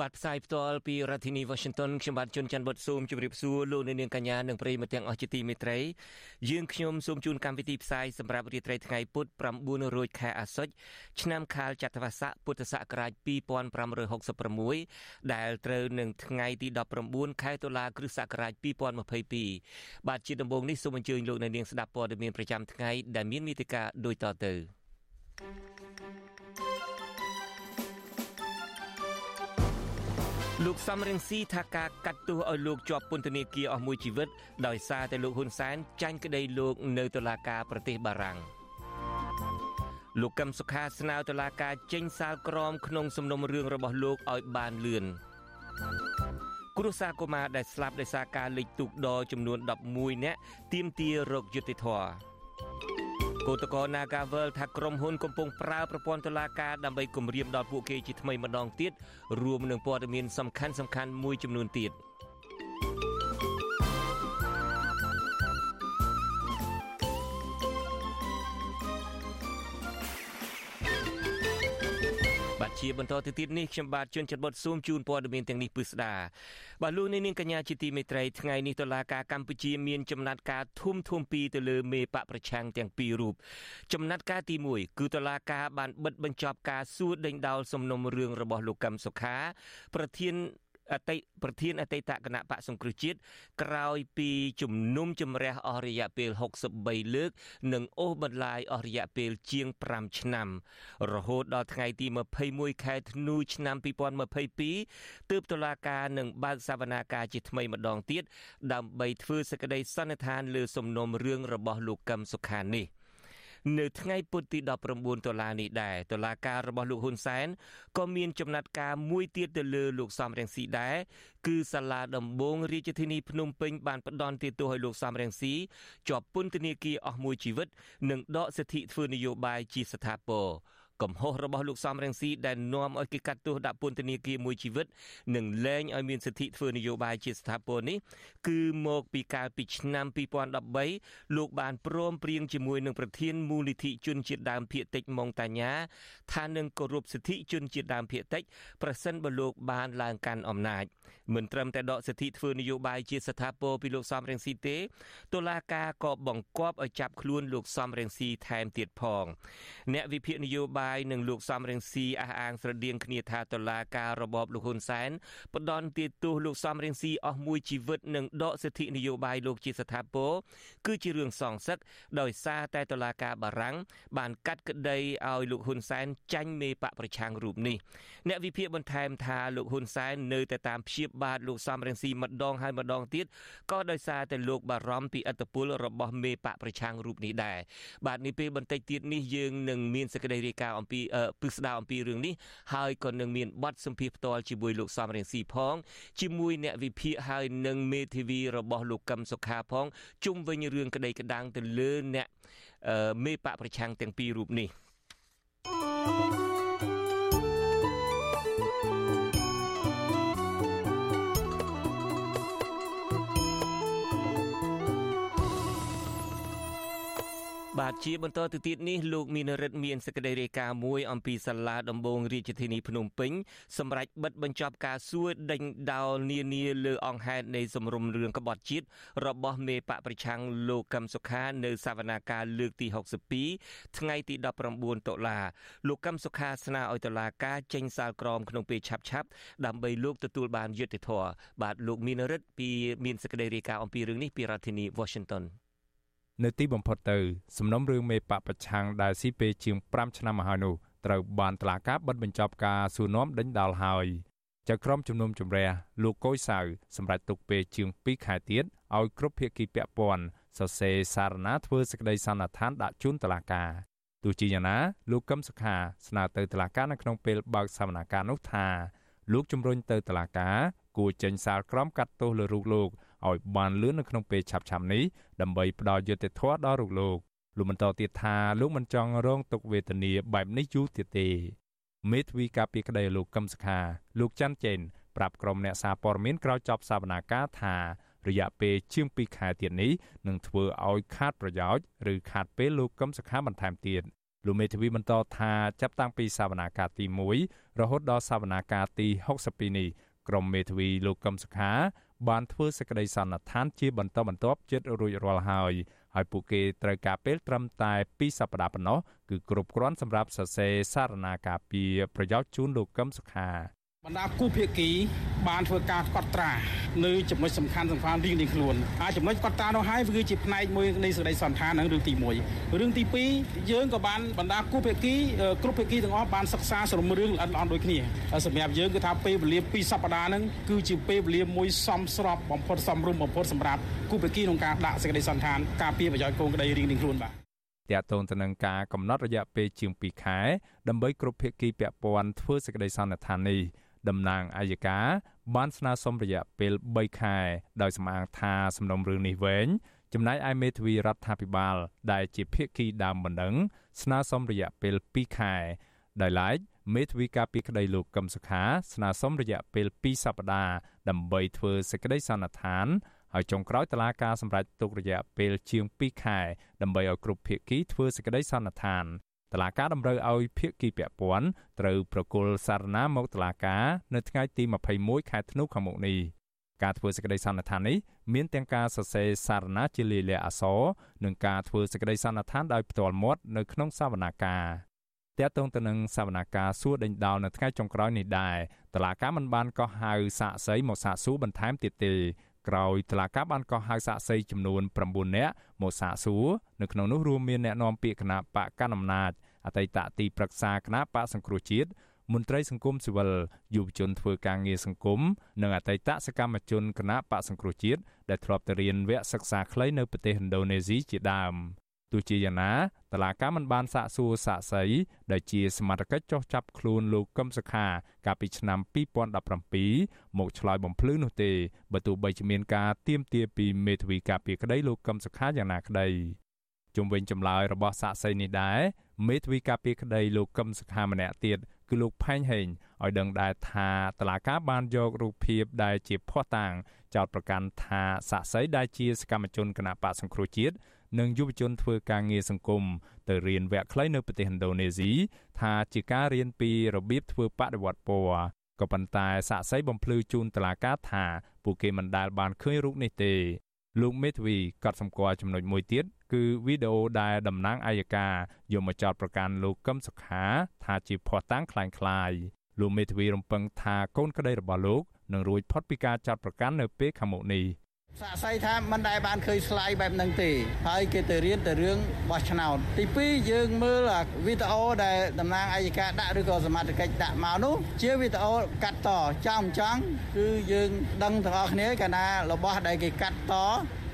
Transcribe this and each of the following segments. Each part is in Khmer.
បាទផ្សាយផ្ទាល់ពីរដ្ឋធានី Washington ខ្ញុំបាទជួនច័ន្ទបុតស៊ូមជម្រាបសួរលោកអ្នកនាងកញ្ញានិងប្រិយមិត្តទាំងអស់ជាទីមេត្រីយើងខ្ញុំសូមជូនកម្មវិធីផ្សាយសម្រាប់រាត្រីថ្ងៃពុធ9រោចខែអាសត់ឆ្នាំខាលចត្វាស័កពុទ្ធសករាជ2566ដែលត្រូវនឹងថ្ងៃទី19ខែតុលាគ្រិស្តសករាជ2022បាទជាដំបូងនេះសូមអញ្ជើញលោកអ្នកនាងស្ដាប់ព័ត៌មានប្រចាំថ្ងៃដែលមានមេតិការដូចតទៅ thank you លោកសំរងស៊ីថាការកាត់ទោសឲ្យលោកជាប់ពន្ធនាគារអស់មួយជីវិតដោយសារតែលោកហ៊ុនសែនចាញ់ក្តីលោកនៅតុលាការប្រទេសបារាំងលោកកឹមសុខាស្នើតុលាការចេញសាលក្រមក្នុងសំណុំរឿងរបស់លោកឲ្យបានលឿនគ្រួសារកុមារដែលស្លាប់ដោយសារការលិចទូកដចំនួន11នាក់ទាមទាររកយុត្តិធម៌ គឧតកោ Nagavel ថាក្រុមហ៊ុនកំពុងប្រើប្រព័ន្ធតុលាការដើម្បីគម្រាមដល់ពួកគេជាថ្មីម្ដងទៀតរួមនឹងព័ត៌មានសំខាន់សំខាន់មួយចំនួនទៀត។ ជាបន្តទៅទៀតនេះខ្ញុំបាទជួនច័ន្ទបុតស៊ូមជូនព័ត៌មានទាំងនេះពឹស្ដាបាទលោកនាងកញ្ញាជាទីមេត្រីថ្ងៃនេះតុលាការកម្ពុជាមានចំណាត់ការធំធំពីរទៅលើមេបកប្រឆាំងទាំងពីររូបចំណាត់ការទី1គឺតុលាការបានបិទបញ្ចប់ការសួរដេញដោលសំណុំរឿងរបស់លោកកឹមសុខាប្រធាន អតីតប្រធានអតីតគណៈបកសង្គ្រោះជាតិក្រោយពីជំនុំជម្រះអស់រយៈពេល63លើក និងអូសបន្លាយអស់រយៈពេលជាង5ឆ្នាំ រហូតដល់ថ្ងៃទី21ខែធ្នូឆ្នាំ2022ទើបតុលាការនឹងបើកសវនាការជាថ្មីម្ដងទៀតដើម្បីធ្វើសេចក្តីសន្និដ្ឋានលើសំណុំរឿងរបស់លោកកឹមសុខានេះ។ នៅថ្ងៃពុធទី19តុលានេះដែរតុលាការរបស់លោកហ៊ុនសែនក៏មានចំណាត់ការមួយទៀតទៅលើលោកសំរងស៊ីដែរគឺសាលាដំបងរាជធានីភ្នំពេញបានផ្ដន់ទោសឲ្យលោកសំរងស៊ីជាប់ពន្ធនាគារអស់មួយជីវិតនិងដកសិទ្ធិធ្វើនយោបាយជាស្ថាពរ កំហុសរបស់លោកសំរងស៊ីដែលនាំឲ្យគេកាត់ទោសដាក់ពន្ធនាគារមួយជីវិតនិងលែងឲ្យមានសិទ្ធិធ្វើនយោបាយជាស្ថាពរនេះគឺមកពីកាលពីឆ្នាំ2013លោកបានព្រមព្រៀងជាមួយនឹងប្រធានមូលនិធិជនជាតិដើមភាគតិចម៉ុងតាញាថានឹងគោរពសិទ្ធិជនជាតិដើមភាគតិចប្រសិនបើលោកបានឡើងកាន់អំណាចមិនត្រឹមតែដកសិទ្ធិធ្វើនយោបាយជាស្ថាពរពីលោកសំរងស៊ីទេតុលាការក៏បង្គាប់ឲ្យចាប់ខ្លួនលោកសំរងស៊ីថែមទៀតផង អ្នកវិភាគនយោបាយនិងលោកសំរងស៊ីអះអាងស្រដៀងគ្នាថាតុលាការរបបលោកហ៊ុនសែនផ្ដន់ទាទោសលោកសំរងស៊ីអស់មួយជីវិតនិងដកសិទ្ធិនយោបាយលោកជាស្ថាពរគឺជារឿងសងសឹកដោយសារតែតុលាការបារាំងបានកាត់ក្តីឲ្យលោកហ៊ុនសែនចាញ់មេបកប្រឆាំងរូបនេះអ្នកវិភាគបន្ថែមថាលោកហ៊ុនសែននៅតែតាមព្យាបាទលោកសំរងស៊ីម្ដងហើយម្ដងទៀតក៏ដោយសារតែលោកបារម្ភពីអត្តពលរបស់មេបកប្រឆាំងរូបនេះដែរបាទនេះពេលបន្តិចទៀតនេះយើងនឹងមានសេចក្តីរាយការណ៍អំពីពិស្ដារអំពីរឿងនេះហើយក៏នឹងមានបទសម្ភាសផ្ទាល់ជាមួយលោកសំរងស៊ីផងជាមួយអ្នកវិភាគហើយនឹងមេធាវីរបស់លោកកឹមសុខាផងជុំវិញរឿងក្តីក្តាំងទៅលើអ្នកមេបកប្រឆាំងទាំងពីររូបនេះ thank you បាទជាបន្តទៅទៀតនេះលោកមានរិទ្ធមានសេចក្តីរាយការណ៍មួយអំពីសាលាដំបងរាជធានីភ្នំពេញសម្រាប់បិទបញ្ចប់ការសួរដេញដោលនានាលើអង្គហេតុនៃសំរុំរឿងក្បត់ជាតិរបស់មេបកប្រឆាំងលោកកឹមសុខានៅសវនាការលើកទី62ថ្ងៃទី19តុលាលោកកឹមសុខាស្នើឲ្យតុលាការចេញសាលក្រមក្នុងពេលឆាប់ឆាប់ដើម្បីលោកទទួលបានយុត្តិធម៌បាទលោកមានរិទ្ធពីមានសេចក្តីរាយការណ៍អំពីរឿងនេះពីរដ្ឋធានី Washington នៅទីបំផុតទៅសំណុំរឿងមេបកប្រឆាំងដែលស៊ីពេជាង5ឆ្នាំមកហើយនោះត្រូវបានតុលាការបិទបញ្ចប់ការសួរនាំដេញដោលហើយចៅក្រមជំនុំជម្រះលោកកុយសៅសម្រាប់ទុកពេលជាង2ខែទៀតឲ្យគ្រប់ភាគីពាក់ព័ន្ធសរសេរសារណាធ្វើសេចក្តីសន្និដ្ឋានដាក់ជូនតុលាការទោះជាយ៉ាងណាលោកកឹមសុខាស្នើទៅតុលាការនៅក្នុងពេលបើកសវនកម្មនោះថាលោកជំរុញទៅតុលាការគួរចេញសាលក្រមកាត់ទោសលើរូបលោក ឲ្យបានលឿននៅក្នុងពេលឆាប់ៗនេះដើម្បីផ្ដល់យុត្តិធម៌ដល់រូបលោកលោកបន្តទៀតថាលោកមិនចង់រងទុក្ខវេទនាបែបនេះយូរទៀតទេមេធាវីការពីក្តីលោកកឹមសុខាលោកច័ន្ទចេនប្រាប់ក្រុមអ្នកសារព័ត៌មានក្រោយចប់សវនាការថារយៈពេលជាង2ខែទៀតនេះនឹងធ្វើឲ្យខាតប្រយោជន៍ឬខាតពេលលោកកឹមសុខាបន្ថែមទៀតលោកមេធាវីបន្តថាចាប់តាំងពីសវនាការទី1រហូតដល់សវនាការទី62នេះក្រុមមេធាវីលោកកឹមសុខាបានធ្វើសេចក្តីសន្និដ្ឋានជាបន្តបន្ទាប់ជិតរួចរាល់ហើយហើយពួកគេត្រូវការពេលត្រឹមតែ2សប្តាហ៍ប៉ុណ្ណោះគឺគ្រប់គ្រាន់សម្រាប់សរសេរសារណាការពីប្រយោជន៍ជូនលោកកឹមសុខា បណ្ដាគូភាគីបានធ្វើការកត់ត្រានៅចំណុចសំខាន់សំខាន់រៀងៗខ្លួនហើយចំណុចកត់ត្រានោះហើយវាជាផ្នែកមួយនៃសេចក្តីសន្តាននឹងរឿងទី1រឿងទី2យើងក៏បានបណ្ដាគូភាគីគ្រប់ភាគីទាំងអស់បានសិក្សាសរុបរឿងល្អិតល្អន់ដូចគ្នាសម្រាប់យើងគឺថាពេលវេលា2សប្តាហ៍ហ្នឹងគឺជាពេលវេលាមួយសមស្របបំផុតសមរម្យបំផុតសម្រាប់គូភាគីក្នុងការដាក់សេចក្តីសន្តានការពារប្រយោជន៍កូនក្តីរៀងៗខ្លួនបាទតាក់ទងទៅនឹងការកំណត់រយៈពេលជាង2ខែដើម្បីគ្រប់ភាគីពាក់ព័ន្ធធ្វើសេចក្តីសន្និដ្ឋាននេះ តំណាងអัยការបានស្នើសុំរយៈពេល3ខែដោយសម្អាងថាសំណុំរឿងនេះវែងចំណែកឯមេធាវីរដ្ឋាភិបាល ដែលជាភាគីដើមបណ្ដឹងស្នើសុំរយៈពេល2ខែដោយឡែកមេធាវីការពីក្តីលោកកឹមសុខា ស្នើសុំរយៈពេល2សប្តាហ៍ដើម្បីធ្វើសេចក្តីសន្និដ្ឋានហើយចុងក្រោយតឡាការសម្រេចទុករយៈពេលជាង2ខែដើម្បីឲ្យគ្រប់ភាគីធ្វើសេចក្តីសន្និដ្ឋាន តឡាការតម្រូវឲ្យភាគីពាក់ព័ន្ធត្រូវប្រគល់សារណាមកតឡាការនៅថ្ងៃទី21ខែធ្នូខាងមុខនេះការធ្វើសេចក្តីសន្និដ្ឋាននេះមានទាំងការសរសេរសារណាជាលាយលក្ខណ៍អក្សរនិងការធ្វើសេចក្តីសន្និដ្ឋានដោយផ្ទាល់មាត់នៅក្នុងសវនាការតាក់ទងទៅនឹងសវនាការសួរដេញដោលនៅថ្ងៃចុងក្រោយនេះដែរតឡាការមិនបានកោះហៅសាកសីមកសាកសួរបន្ថែមទៀតទេ ក្រោយតឡាការបានកោះហៅសាកសីចំនួន9នាក់មកសាកសួរនៅក្នុងនោះរួមមានអ្នកនាំពាក្យគណៈបកកណ្ដាលអំណាចអតីតទីប្រឹក្សាគណៈបកសង្គ្រោះជាតិមន្ត្រីសង្គមស៊ីវិលយុវជនធ្វើការងារសង្គមនិងអតីតសកម្មជនគណៈបកសង្គ្រោះជាតិដែលធ្លាប់ទៅរៀនវគ្គសិក្សាខ្លីនៅប្រទេសឥណ្ឌូនេស៊ីជាដើម ទោះជាយ៉ាងណាតឡាកាមិនបានសាកសួរសាកសីដែលជាសមត្ថកិច្ចចោះចាប់ខ្លួនលោកកឹមសុខា កាលពីឆ្នាំ2017មកឆ្លើយបំភ្លឺនោះទេបើទោះបីជាមានការទៀមទាពីមេធាវីការពីក្តីលោកកឹមសុខាយ៉ាងណាក្តីជុំវិញចម្លើយរបស់សាកសីនេះដែរមេធាវីការពីក្តីលោកកឹមសុខាម្នាក់ទៀតគឺលោកផែងហេងឲ្យដឹងដែរថាតឡាកាបានយករូបភាពដែលជាភ័ស្តុតាងចោតប្រកាន់ថាសាក់សីដែលជាសកម្មជនគណបកសង្គ្រោះជាតិ និងយុវជនធ្វើការងារសង្គមទៅរៀនវគ្គខ្លីនៅប្រទេសឥណ្ឌូនេស៊ីថាជាការរៀនពីរបៀបធ្វើបដិវត្តពណ៌ក៏ប៉ុន្តែសាក់សីបំភ្លឺជូនតឡាកាថាពួកគេមិនដែលបានឃើញរូបនេះទេលោកមេធាវីក៏សម្គាល់ចំណុចមួយទៀតគឺវីដេអូដែលតំណាងអัยការយកមកចោទប្រកាន់លោកកឹមសុខា ថាជាភ័ស្តុតាងคล้ายៗលោកមេធាវីរំពឹងថាកូនក្តីរបស់លោកនឹងរួចផុតពីការចោទប្រកាន់នៅពេលខាងមុខនេះ សាកសីថាមិនដែលបានឃើញស្លាយបែបហ្នឹងទេហើយគេទៅរៀនទៅរឿងបោះឆ្នោតទី2យើងមើលវីដេអូដែលតំណាងអัยការដាក់ឬក៏សមាជិកដាក់មកនោះជាវីដេអូកាត់តចង់ចង់គឺយើងដឹងទាំងអស់គ្នាកាលណារបស់ដែលគេកាត់ត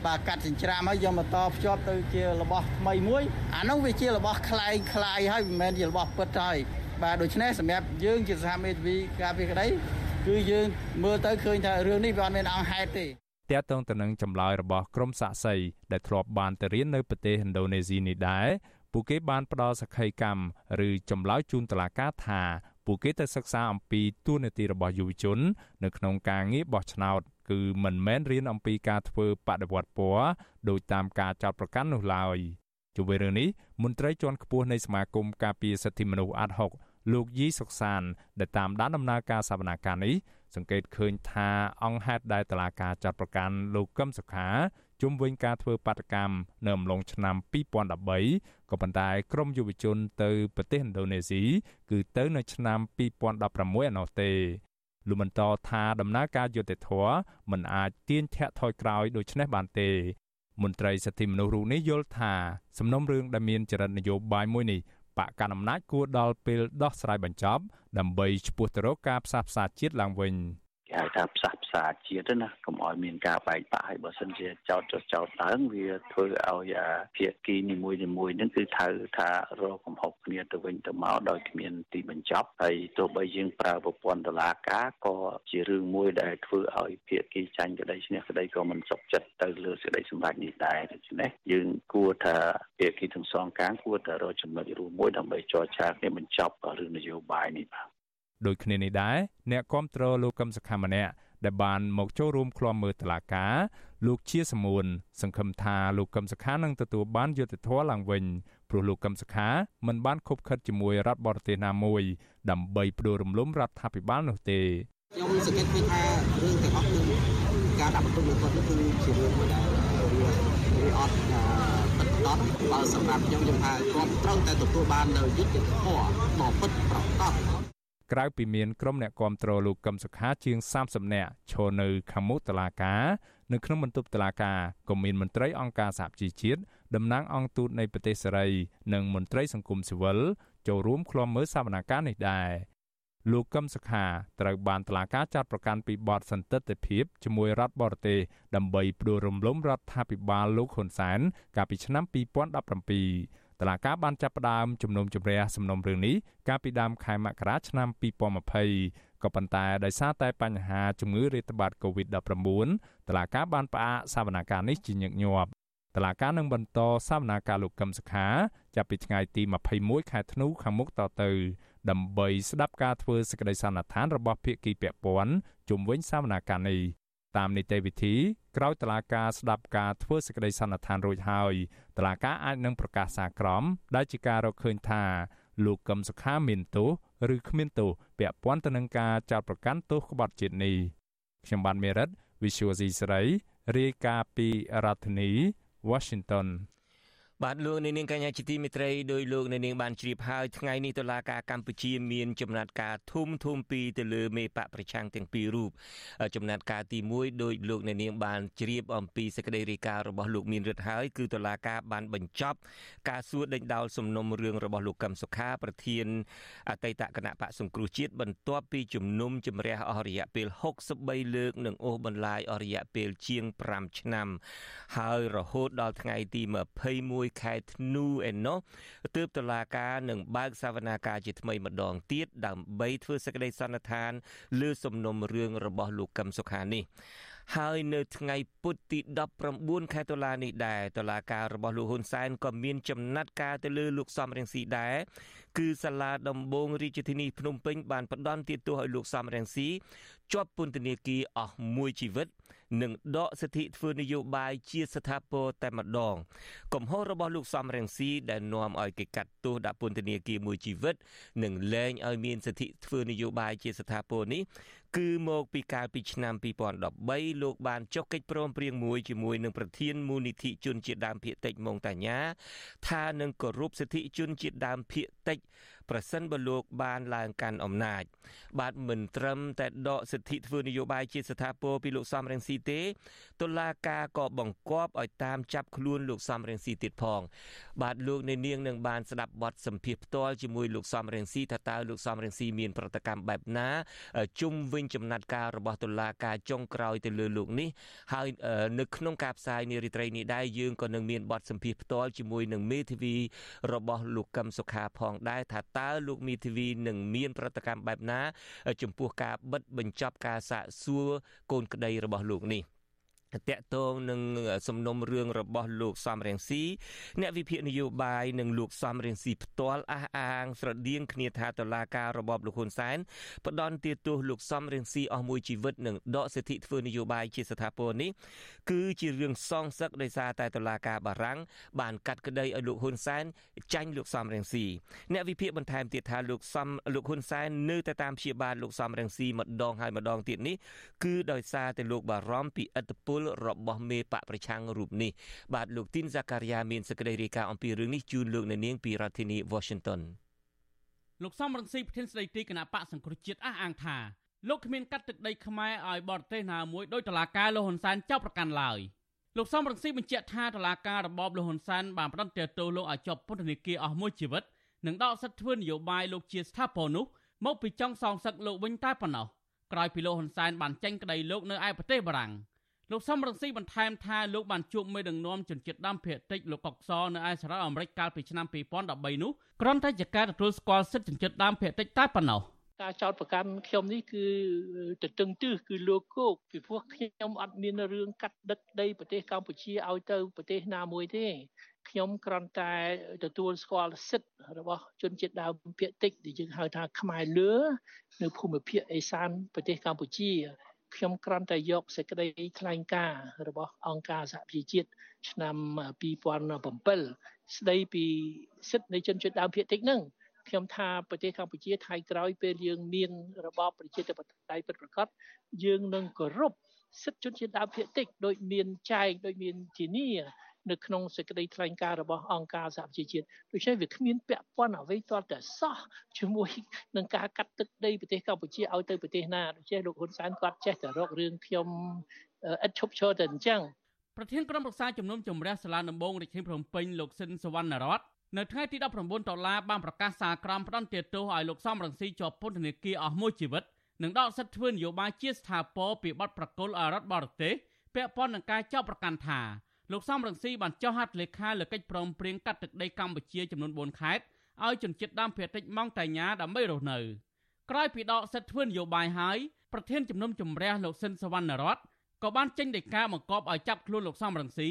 បាទកាត់ចិញ្ច្រាំហើយយកមកតភ្ជាប់ទៅជារបស់ថ្មីមួយអានោះវាជារបស់คล้ายคล้ายហើយមិនមែនជារបស់ពិតហើយបាទដូច្នេះសម្រាប់យើងជាសហមេធាវីការពីក្តីគឺយើងមើលទៅឃើញថារឿងនេះវាអត់មានអង្គហេតុទេ តាក់ទងទៅនឹងចម្លើយរបស់ក្រុមសាក់សីដែលធ្លាប់បានទៅរៀននៅប្រទេសឥណ្ឌូនេស៊ីនេះដែរពួកគេបានផ្ដល់សក្ខីកម្មឬចម្លើយជូនតុលាការថាពួកគេទៅសិក្សាអំពីទួលនីតិរបស់យុវជន នៅក្នុងការងារបោះឆ្នោតគឺមិនមែនរៀនអំពីការធ្វើបដិវត្តពណ៌ដោយតាមការចោទប្រកាន់នោះឡើយជុំវិញរឿងនេះមន្ត្រីជាន់ខ្ពស់នៃសមាគមការពារសិទ្ធិមនុស្សអាត់ហុកលោកយីសុកសានដែលតាមដានដំណើរការសវនាការនេះ សង្កេតឃើញថាអង្គហេតុដែលតឡាការចាត់ប្រកាន់លោកកឹមសុខាជុំវិញការធ្វើបាតកម្មនៅអំឡុងឆ្នាំ2013ក៏ប៉ុន្តែក្រមយុវជនទៅប្រទេសឥណ្ឌូនេស៊ីគឺទៅនៅឆ្នាំ2016ឯណោះទេលោកបន្តថាដំណើរការយុត្តិធម៌មិនអាចទាញធាក់ថយក្រោយដូចនេះបានទេមន្ត្រីសិទ្ធិមនុស្សរូបនេះយល់ថាសំណុំរឿងដែលមានចរិតនយោបាយមួយនេះ បកកណ្ដាលអំណាចគួរដល់ពេលដោះស្រាយបញ្ចប់ដើម្បីឈ្មោះទៅរកការផ្សះផ្សាជាតិឡើងវិញ គេហៅថាផ្សះផ្សាជាតិណាកុំឲ្យមានការបែកបាក់ហើយបើសិនជាចោតចោតចោតឡើងវាធ្វើឲ្យភាគីនីមួយនីមួយនឹងគឺត្រូវថារកកំហុសគ្នាទៅវិញទៅមកដោយគ្មានទីបញ្ចប់ហើយទោះបីយើងប្រើប្រព័ន្ធតុលាការក៏ជារឿងមួយដែលធ្វើឲ្យភាគីចាញ់ក្តីឈ្នះក្តីក៏មិនសុខចិត្តទៅលើសេចក្តីសម្រេចនេះដែរដូច្នេះយើងគួរថាភាគីទាំងសងខាងគួរតែរកចំណុចរួមមួយដើម្បីចរចាគ្នាបញ្ចប់រឿងនយោបាយនេះបាទ ដូចគ្នានេះដែរអ្នកគាំទ្រលោកកឹមសុខាម្នាក់ដែលបានមកចូលរួមឃ្លាំមើលតឡាការលោកជាសមួនសង្ឃឹមថាលោកកឹមសុខានឹងទទួលបានយុត្តិធម៌ឡើងវិញព្រោះលោកកឹមសុខាមិនបានខົບខិតជាមួយរដ្ឋបរទេសណាមួយ ដើម្បីផ្ដួលរំលំរដ្ឋាភិបាលនោះទេខ្ញុំសង្កេតឃើញថារឿងទាំងអស់គឺការដាក់បន្ទុកលើគាត់នេះគឺជារឿងមួយដែលវាវាអត់ទឹកដត់បើសម្រាប់ខ្ញុំខ្ញុំថាគាត់ត្រូវតែទទួលបាននៅយុត្តិធម៌ដ៏ពិតប្រាកដ ក្រៅពីមានក្រុមអ្នកគាំទ្រលោកកឹមសុខាជាង30នាក់ឈរនៅខាងមុខតុលាការនៅក្នុងបន្ទប់តុលាការក៏មានមន្ត្រីអង្គការសហជីវជាតិតំណាងអង្គទូតនៃប្រទេសសេរីនិងមន្ត្រីសង្គមស៊ីវិលចូលរួមឃ្លាំមើលសវនកម្មនេះដែរលោកកឹមសុខាត្រូវបានតុលាការចាត់ប្រកាន់ពីបទសន្តិទិភាពជាមួយរដ្ឋបរទេសដើម្បីផ្ដួលរំលំរដ្ឋាភិបាលលោកហ៊ុនសែនកាលពីឆ្នាំ2017 តឡាកាបានចាប់ផ្ដើមជំនុំជម្រះសំណុំរឿងនេះកាលពីដើមខែមករាឆ្នាំ2020ក៏ប៉ុន្តែដោយសារតែបញ្ហាជំងឺរាតត្បាត COVID-19 តឡាកាបានផ្អាកសវនកម្មនេះជាញឹកញាប់តឡាកានឹងបន្តសវនាការលោកកឹមសុខា ចាប់ពីថ្ងៃទី21ខែធ្នូខាងមុខតទៅ ដើម្បីស្ដាប់ការធ្វើសេចក្តីសន្និដ្ឋានរបស់ភាគីពាក់ព័ន្ធជុំវិញសវនាការនេះ តាមនីតិវិធីក្រោយតឡាការស្ដាប់ការធ្វើសេចក្តីសន្និដ្ឋានរួចហើយតឡាការអាចនឹងប្រកាសសារក្រមដែលជាការរកឃើញថាលោកកឹមសុខាមានទោសឬគ្មានទោសពាក់ព័ន្ធទៅនឹងការចោទប្រកាន់ទោសក្បត់ជាតិនេះខ្ញុំបានមេរិត Visual C ស្រីរាយការណ៍ពីរដ្ឋធានី Washington បាទលោកនាងកញ្ញាជាទីមេត្រីដោយលោកនាងបានជ្រាបហើយថ្ងៃនេះតុលាការកម្ពុជាមានចំណាត់ការធំធំពីរទៅលើមេបកប្រឆាំងទាំងពីររូបចំណាត់ការទី1ដោយលោកនាងបានជ្រាបអំពីសេចក្តីរាយការណ៍របស់លោកមានរិទ្ធហើយគឺតុលាការបានបញ្ចប់ការសួរដេញដោលសំណុំរឿងរបស់លោកកឹមសុខាប្រធានអតីតគណៈបកសង្គ្រោះជាតិបន្ទាប់ពីជំនុំជម្រះអស់រយៈពេល63លើកនិងអូសបន្លាយអស់រយៈពេលជាង5ឆ្នាំហើយរហូតដល់ថ្ងៃទី21ខែធ្នូឯណោះទើបតុលាការនឹងបើកសវនាការជាថ្មីម្ដងទៀតដើម្បីធ្វើសេចក្តីសន្និដ្ឋានលើសំណុំរឿងរបស់លោកកឹមសុខានេះហើយនៅថ្ងៃពុធទី19ខែតុលានេះដែរតុលាការរបស់លោកហ៊ុនសែនក៏មានចំណាត់ការទៅលើលោកសំរងស៊ីដែរគឺសាលាដំបងរាជធានីភ្នំពេញបានផ្ដន់ទោសឲ្យលោកសំរងស៊ីជាប់ពន្ធនាគារអស់មួយជីវិត និងដកសិទ្ធិធ្វើនយោបាយជាស្ថាពរតែម្ដងកំហុសរបស់លោកសំរងស៊ីដែលនាំឲ្យគេកាត់ទោសដាក់ពន្ធនាគារមួយជីវិតនិងលែងឲ្យមានសិទ្ធិធ្វើនយោបាយជាស្ថាពរនេះគឺមកពីកាលពីឆ្នាំ2013លោកបានចុះកិច្ចព្រមព្រៀងមួយជាមួយនឹងប្រធានមូលនិធិជនជាតិដើមភាគតិចម៉ុងតាញាថានឹងគោរពសិទ្ធិជនជាតិដើមភាគតិច ប្រសិនបើលោកបានឡើងកាន់អំណាច បាទមិនត្រឹមតែដកសិទ្ធិធ្វើនយោបាយជាស្ថាពរពីលោកសំរងស៊ីទេតុលាការក៏បង្គាប់ឲ្យតាមចាប់ខ្លួនលោកសំរងស៊ីទៀតផង បាទលោកអ្នកនាងនឹងបានស្ដាប់បទសម្ភាសផ្ទាល់ជាមួយលោកសំរងស៊ីថាតើលោកសំរងស៊ីមានប្រតិកម្មបែបណាជុំវិញចំណាត់ការរបស់តុលាការចុងក្រោយទៅលើលោកនេះហើយនៅក្នុងការផ្សាយនារីត្រីនេះដែរយើងក៏នឹងមានបទសម្ភាសផ្ទាល់ជាមួយនឹងមេធាវីរបស់លោកកឹមសុខាផងដែរថាតើលោកមីធីវីនឹងមានប្រតិកម្មបែបណា ចំពោះការបិទបញ្ចប់ការសាកសួរកូនក្តីរបស់លោកនេះ។ តកតងនឹងសំណុំរឿងរបស់លោកសំរងស៊ីអ្នកវិភាគនយោបាយនិងលោកសំរងស៊ីផ្ទាល់អះអាងស្រដៀងគ្នាថាតឡាការរបបលោកហ៊ុនសែនផ្ដន់ទាទោសលោកសំរងស៊ីអស់មួយជីវិតនិងដកសិទ្ធិធ្វើនយោបាយជាស្ថាពរនេះគឺជារឿងសងសឹកដោយសារតែតឡាការបារាំងបានកាត់ក្តីឲ្យលោកហ៊ុនសែនចាញ់លោកសំរងស៊ីអ្នកវិភាគបន្ថែមទៀតថាលោកសំលោកហ៊ុនសែននៅតែតាមព្យាបាលលោកសំរងស៊ីម្ដងហើយម្ដងទៀតនេះគឺដោយសារតែលោកបារម្ភពីឥទ្ធិពលរបស់មេបកប្រឆាំងរូបនេះបាទលោកទីនសាការីយ៉ាមានសេចក្តីរាយការណ៍អំពីរឿងនេះជូនលោកនៅនាងពីរដ្ឋធានី Washington លោកសំរងស៊ីប្រធានស្ដីទីគណៈបកសង្គ្រោះជាតិអះអាងថាលោកគ្មានកាត់ទឹកដីខ្មែរឲ្យបរទេសណាមួយដោយតឡាការលោកហ៊ុនសែនចាប់ប្រកាន់ឡើយលោកសំរងស៊ីបញ្ជាក់ថាតឡាការរបបលោកហ៊ុនសែនបានផ្តន្ទាទោសលោកឲ្យជាប់ពន្ធនាគារអស់មួយជីវិតនិងដកសិទ្ធិធ្វើនយោបាយលោកជាស្ថាពរនោះមកពីចង់សងសឹកលោកវិញតែប៉ុណ្ណោះក្រោយពីលោកហ៊ុនសែនបានចេញក្តីលោកនៅឯប្រទេសបារាំង លោកសំរងស៊ីបន្ថែមថាលោកបានជួបមេដឹកនាំជនជាតិដើមភាគតិចលោកកុកសនៅឯសហរដ្ឋអាមេរិកកាលពីឆ្នាំ2013នោះគ្រាន់តែជាការទទួលស្គាល់សិទ្ធិជនជាតិដើមភាគតិចតែប៉ុណ្ណោះការចោតប្រកាន់ខ្ញុំនេះគឺទៅតឹងទិសគឺលោកគោកពីព្រោះខ្ញុំអត់មានរឿងកាត់ដឹកដីប្រទេសកម្ពុជាឲ្យទៅប្រទេសណាមួយទេខ្ញុំគ្រាន់តែទទួលស្គាល់សិទ្ធិរបស់ជនជាតិដើមភាគតិចដែលយើងហៅថាខ្មែរលឿនៅភូមិភាគឦសានប្រទេសកម្ពុជា ខ្ញុំគ្រាន់តែយកសេចក្តីថ្លែងការណ៍របស់អង្គការសហប្រជាជាតិឆ្នាំ2007ស្ដីពីសិទ្ធិនៃជនជាតិដើមភាគតិចហ្នឹងខ្ញុំថាប្រទេសកម្ពុជាថៃក្រោយពេលយើងមានរបបប្រជាធិបតេយ្យពិតប្រាកដយើងនឹងគោរពសិទ្ធិជនជាតិដើមភាគតិចដោយមានចែងដោយមានធានា នៅក្នុងសេចក្តីថ្លែងការណ៍របស់អង្គការសហប្រជាជាតិដូច្នេះវាគ្មានពាក់ព័ន្ធអ្វីទាល់តែសោះជាមួយនឹងការកាត់ទឹកដីប្រទេសកម្ពុជាឲ្យទៅប្រទេសណាដូច្នេះលោកហ៊ុនសែនគាត់ចេះតែរករឿងខ្ញុំឥតឈប់ឈរតែអញ្ចឹងប្រធានក្រុមប្រឹក្សាជំនុំជម្រះសាលាដំបងរាជធានីភ្នំពេញលោកស៊ិនសវណ្ណរតនៅថ្ងៃទី19ដុល្លារបានប្រកាសសារក្រមផ្ដន្ទាទោសឲ្យលោកសំរងស៊ីជាប់ពន្ធនាគារអស់មួយជីវិតនិងដកសិទ្ធិធ្វើនយោបាយជាស្ថាពរពីបទប្រកុលអរដ្ឋបរទេសពាក់ព័ន្ធនឹងការចោទប្រកាន់ថា លោកសំរងស៊ីបានចុះហត្ថលេខាលើកិច្ចព្រមព្រៀងកាត់ទឹកដីកម្ពុជាចំនួន4ខេត្តឲ្យជនជាតិដើមភាគតិចម៉ង់តាញ៉ាដើម្បីរស់នៅក្រោយពីដកសិទ្ធិធ្វើនយោបាយហើយប្រធានជំនុំជម្រះលោកស៊ិនសវណ្ណរតក៏បានចេញដីកាបង្គាប់ឲ្យចាប់ខ្លួនលោកសំរងស៊ី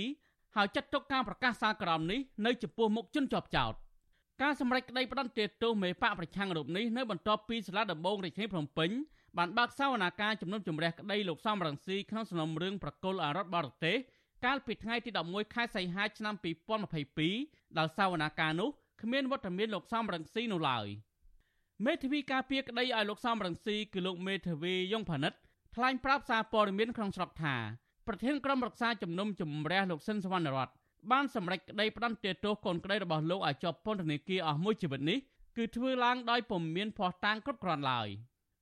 ហើយចាត់ទុកការប្រកាសសារក្រមនេះនៅចំពោះមុខជនជាប់ចោតការសម្រេចក្តីផ្តន្ទាទោសមេបកប្រឆាំងរូបនេះនៅបន្ទាប់ពីសាលាដំបងរាជធានីភ្នំពេញបានបើកសវនាការជំនុំជម្រះក្តីលោកសំរងស៊ីក្នុងសំណុំរឿងប្រកុលអរដ្ឋបរទេស កាលពីថ្ងៃទី11ខែសីហាឆ្នាំ2022ដល់សវនាការនោះគ្មានវត្តមានលោកសំរងស៊ីនោះឡើយមេធាវីការពារក្តីឲ្យលោកសំរងស៊ីគឺលោកមេធាវីយងផានិតថ្លែងប្រាប់សារព័ត៌មានក្នុងស្រុកថាប្រធានក្រុមរក្សាជំនុំជម្រះលោកស៊ិនសវណ្ណរតបានសម្រេចក្តីផ្តន្ទាទោសកូនក្តីរបស់លោកឲ្យជាប់ពន្ធនាគារអស់មួយជីវិតនេះគឺធ្វើឡើងដោយពុំមានភស្តុតាងគ្រប់គ្រាន់ឡើយ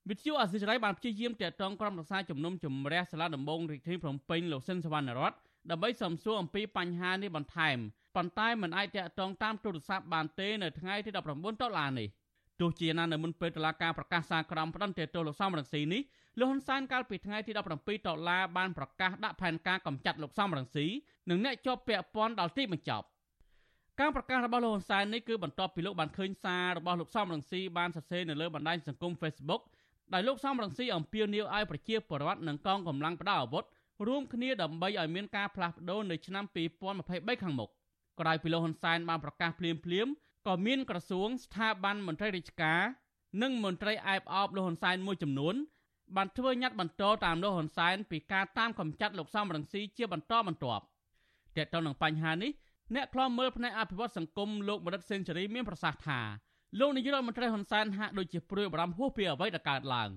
វិទ្យុអសិរ័យបានព្យាយាមតាក់ទងក្រុមរក្សាជំនុំជម្រះសាលាដំបងរាជធានីភ្នំពេញលោកស៊ិនសវណ្ណរត ដើម្បីសំសួរអំពីបញ្ហានេះបន្ថែមប៉ុន្តែមិនអាចតាក់ទងតាមទូរស័ព្ទបានទេនៅថ្ងៃទី19ដុល្លារនេះទោះជាណានៅមុនពេលតុលាការប្រកាសសារក្រមផ្តន្ទាទោសលោកសំរងស៊ីនេះលោកហ៊ុនសែនកាលពីថ្ងៃទី17ដុល្លារបានប្រកាសដាក់ផែនការកម្ចាត់លោកសំរងស៊ីនិងអ្នកជាប់ពាក់ព័ន្ធដល់ទីបញ្ចប់ការប្រកាសរបស់លោកហ៊ុនសែននេះគឺបន្ទាប់ពីលោកបានឃើញសាររបស់លោកសំរងស៊ីបានសរសេរនៅលើបណ្ដាញសង្គម Facebook ដោយលោកសំរងស៊ីអំពាវនាវឲ្យប្រជាពលរដ្ឋនិងកងកម្លាំងផ្ដាល់អាវុធ រួមគ្នាដើម្បីឲ្យមានការផ្លាស់ប្ដូរនៅឆ្នាំ2023ខាងមុខក្រោយពីលោកហ៊ុនសែនបានប្រកាសភ្លាមភ្លាមក៏មានក្រសួងស្ថាប័នមន្ត្រីរាជការនិងមន្ត្រីអែបអបលោកហ៊ុនសែនមួយចំនួនបានធ្វើញត្តិបន្តតាមលោកហ៊ុនសែនពីការតាមកំចាត់លោកសំរងស៊ីជាបន្តបន្ទាប់ទាក់ទងនឹងបញ្ហានេះអ្នកខ្លាំមើលផ្នែកអភិវឌ្ឍសង្គមលោកមរិតសេនស៊ូរីមានប្រសាសន៍ថាលោកនាយករដ្ឋមន្ត្រីហ៊ុនសែនហាក់ដូចជាព្រួយបារម្ភហួសពីអ្វីដែលកើតឡើង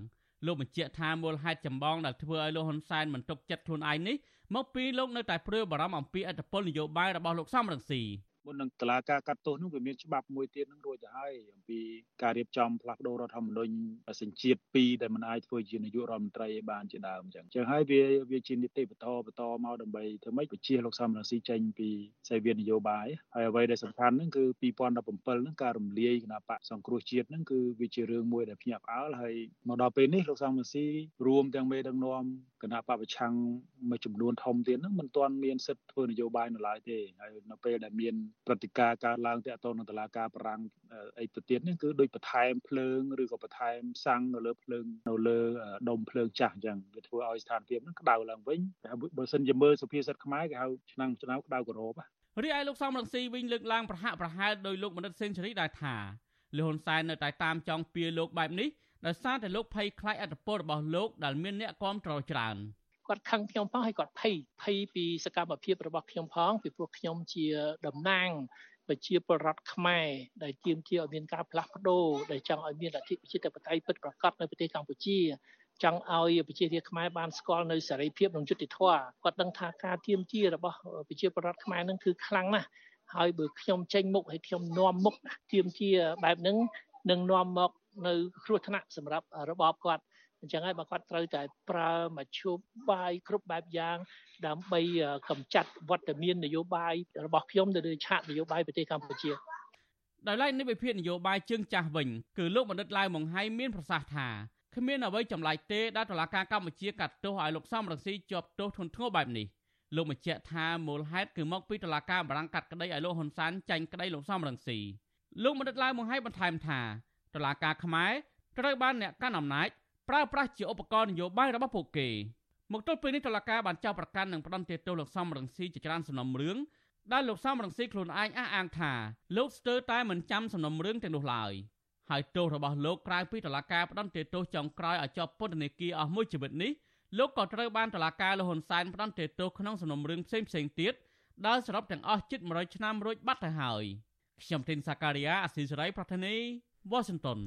លោកបញ្ជាក់ថាមូលហេតុចម្បងដែលធ្វើឲ្យលោកហ៊ុនសែនមិនទុកចិត្តខ្លួនឯងនេះមកពីលោកនៅតែព្រួយបារម្ភអំពីអត្តពលនយោបាយរបស់លោកសំរងស៊ី មុននឹងតឡាការកាត់ទោសនោះវាមានច្បាប់មួយទៀតនឹងរួចទៅហើយអំពីការរៀបចំផ្លាស់ប្ដូររដ្ឋធម្មនុញ្ញសញ្ជាតិ2ដែលមិនអាចធ្វើជានាយករដ្ឋមន្ត្រីឲ្យបានជាដើមអញ្ចឹងអញ្ចឹងហើយវាវាជានីតិបន្តបន្តមកដើម្បីធ្វើម៉េចបញ្ជាលោកសំរងស៊ីចេញពីសេវានយោបាយហើយអ្វីដែលសំខាន់ហ្នឹងគឺ2017ហ្នឹងការរំលាយគណៈបកសង្គ្រោះជាតិហ្នឹងគឺវាជារឿងមួយដែលភ្ញាក់ផ្អើលហើយមកដល់ពេលនេះលោកសំរងស៊ីរួមទាំងមេដឹកនាំគណៈបពប្រឆាំងមួយចំនួនធំទៀតហ្នឹងមិនទាន់មានសិទ្ធិធ្វើនយោបាយនៅឡើយទេហើយនៅពេលដែលមានព្រឹត្តិការណ៍កើតឡើងទាក់ទងនឹងតឡាការប្រាំងអីទៅទៀតនេះគឺដូចបន្ថែមភ្លើងឬក៏បន្ថែមសាំងនៅលើភ្លើងនៅលើដុំភ្លើងចាស់អញ្ចឹងវាធ្វើឲ្យស្ថានភាពហ្នឹងក្តៅឡើងវិញបើសិនជាមើលសុភាសិតខ្មែរគេហៅឆ្នាំឆ្នាំក្តៅក្រោបរីឯលោកសំរងស៊ីវិញលើកឡើងប្រហាក់ប្រហែលដោយលោកមនិតសេនស៊ូរីដែរថាលោកហ៊ុនសែននៅតែតាមចង់ពៀលោកបែបនេះដោយសារតែលោកភ័យខ្លាចអត្តពលរបស់លោកដែលមានអ្នកគាំទ្រច្រើន។ គាត់ខឹងខ្ញុំផងហើយគាត់ភ័យភ័យពីសកម្មភាពរបស់ខ្ញុំផងពីព្រោះខ្ញុំជាតំណាងប្រជាពលរដ្ឋខ្មែរដែលទាមទារឲ្យមានការផ្លាស់ប្ដូរដែលចង់ឲ្យមានលទ្ធិប្រជាធិបតេយ្យពិតប្រាកដនៅប្រទេសកម្ពុជាចង់ឲ្យប្រជារាស្ត្រខ្មែរបានស្គាល់នៅសេរីភាពនិងយុត្តិធម៌គាត់ដឹងថាការទាមទាររបស់ប្រជាពលរដ្ឋខ្មែរនឹងគឺខ្លាំងណាស់ហើយបើខ្ញុំចេញមុខហើយខ្ញុំនាំមុខទាមទារបែបហ្នឹងនឹងនាំមកនៅគ្រោះថ្នាក់សម្រាប់របបគាត់ អញ្ចឹងហើយបើគាត់ត្រូវតែប្រើមធ្យោបាយគ្រប់បែបយ៉ាង ដើម្បីកម្ចាត់វត្តមាននយោបាយរបស់ខ្ញុំទៅលើឆាកនយោបាយប្រទេសកម្ពុជាដោយឡែកនៃវិភាគនយោបាយជើងចាស់វិញគឺលោកបណ្ឌិតឡាវម៉ុងហៃមានប្រសាសន៍ថាគ្មានអ្វីចម្លែកទេដែលតុលាការកម្ពុជាកាត់ទោសឲ្យលោកសំរងស៊ីជាប់ទោសធ្ងន់ធ្ងរបែបនេះលោកបញ្ជាក់ថាមូលហេតុគឺមកពីតុលាការបារាំងកាត់ក្តីឲ្យលោកហ៊ុនសែនចាញ់ក្តីលោកសំរងស៊ីលោកមនិតឡាវបង្ហាញបន្ថែមថាតុលាការខ្មែរត្រូវបានអ្នកកាន់អំណាច ប្រើប្រាស់ជាឧបករណ៍នយោបាយរបស់ពួកគេមកទល់ពេលនេះតុលាការបានចោទប្រកាន់និងផ្តន្ទាទោសលោកសំរងស៊ីជាច្រើនសំណុំរឿងដែលលោកសំរងស៊ីខ្លួនឯងអះអាងថាលោកស្ទើរតែមិនចាំសំណុំរឿងទាំងនោះឡើយហើយទោសរបស់លោកក្រៅពីតុលាការផ្តន្ទាទោសចុងក្រោយឲ្យជាប់ពន្ធនាគារអស់មួយជីវិតនេះលោកក៏ត្រូវបានតុលាការលហ៊ុនសែនផ្តន្ទាទោសក្នុងសំណុំរឿងផ្សេងផ្សេងទៀតដែលសរុបទាំងអស់ជិត100ឆ្នាំរួចបាត់ទៅហើយខ្ញុំទីនសាការីយ៉ាអស៊ីសេរីប្រធានីវ៉ាស៊ីនតោន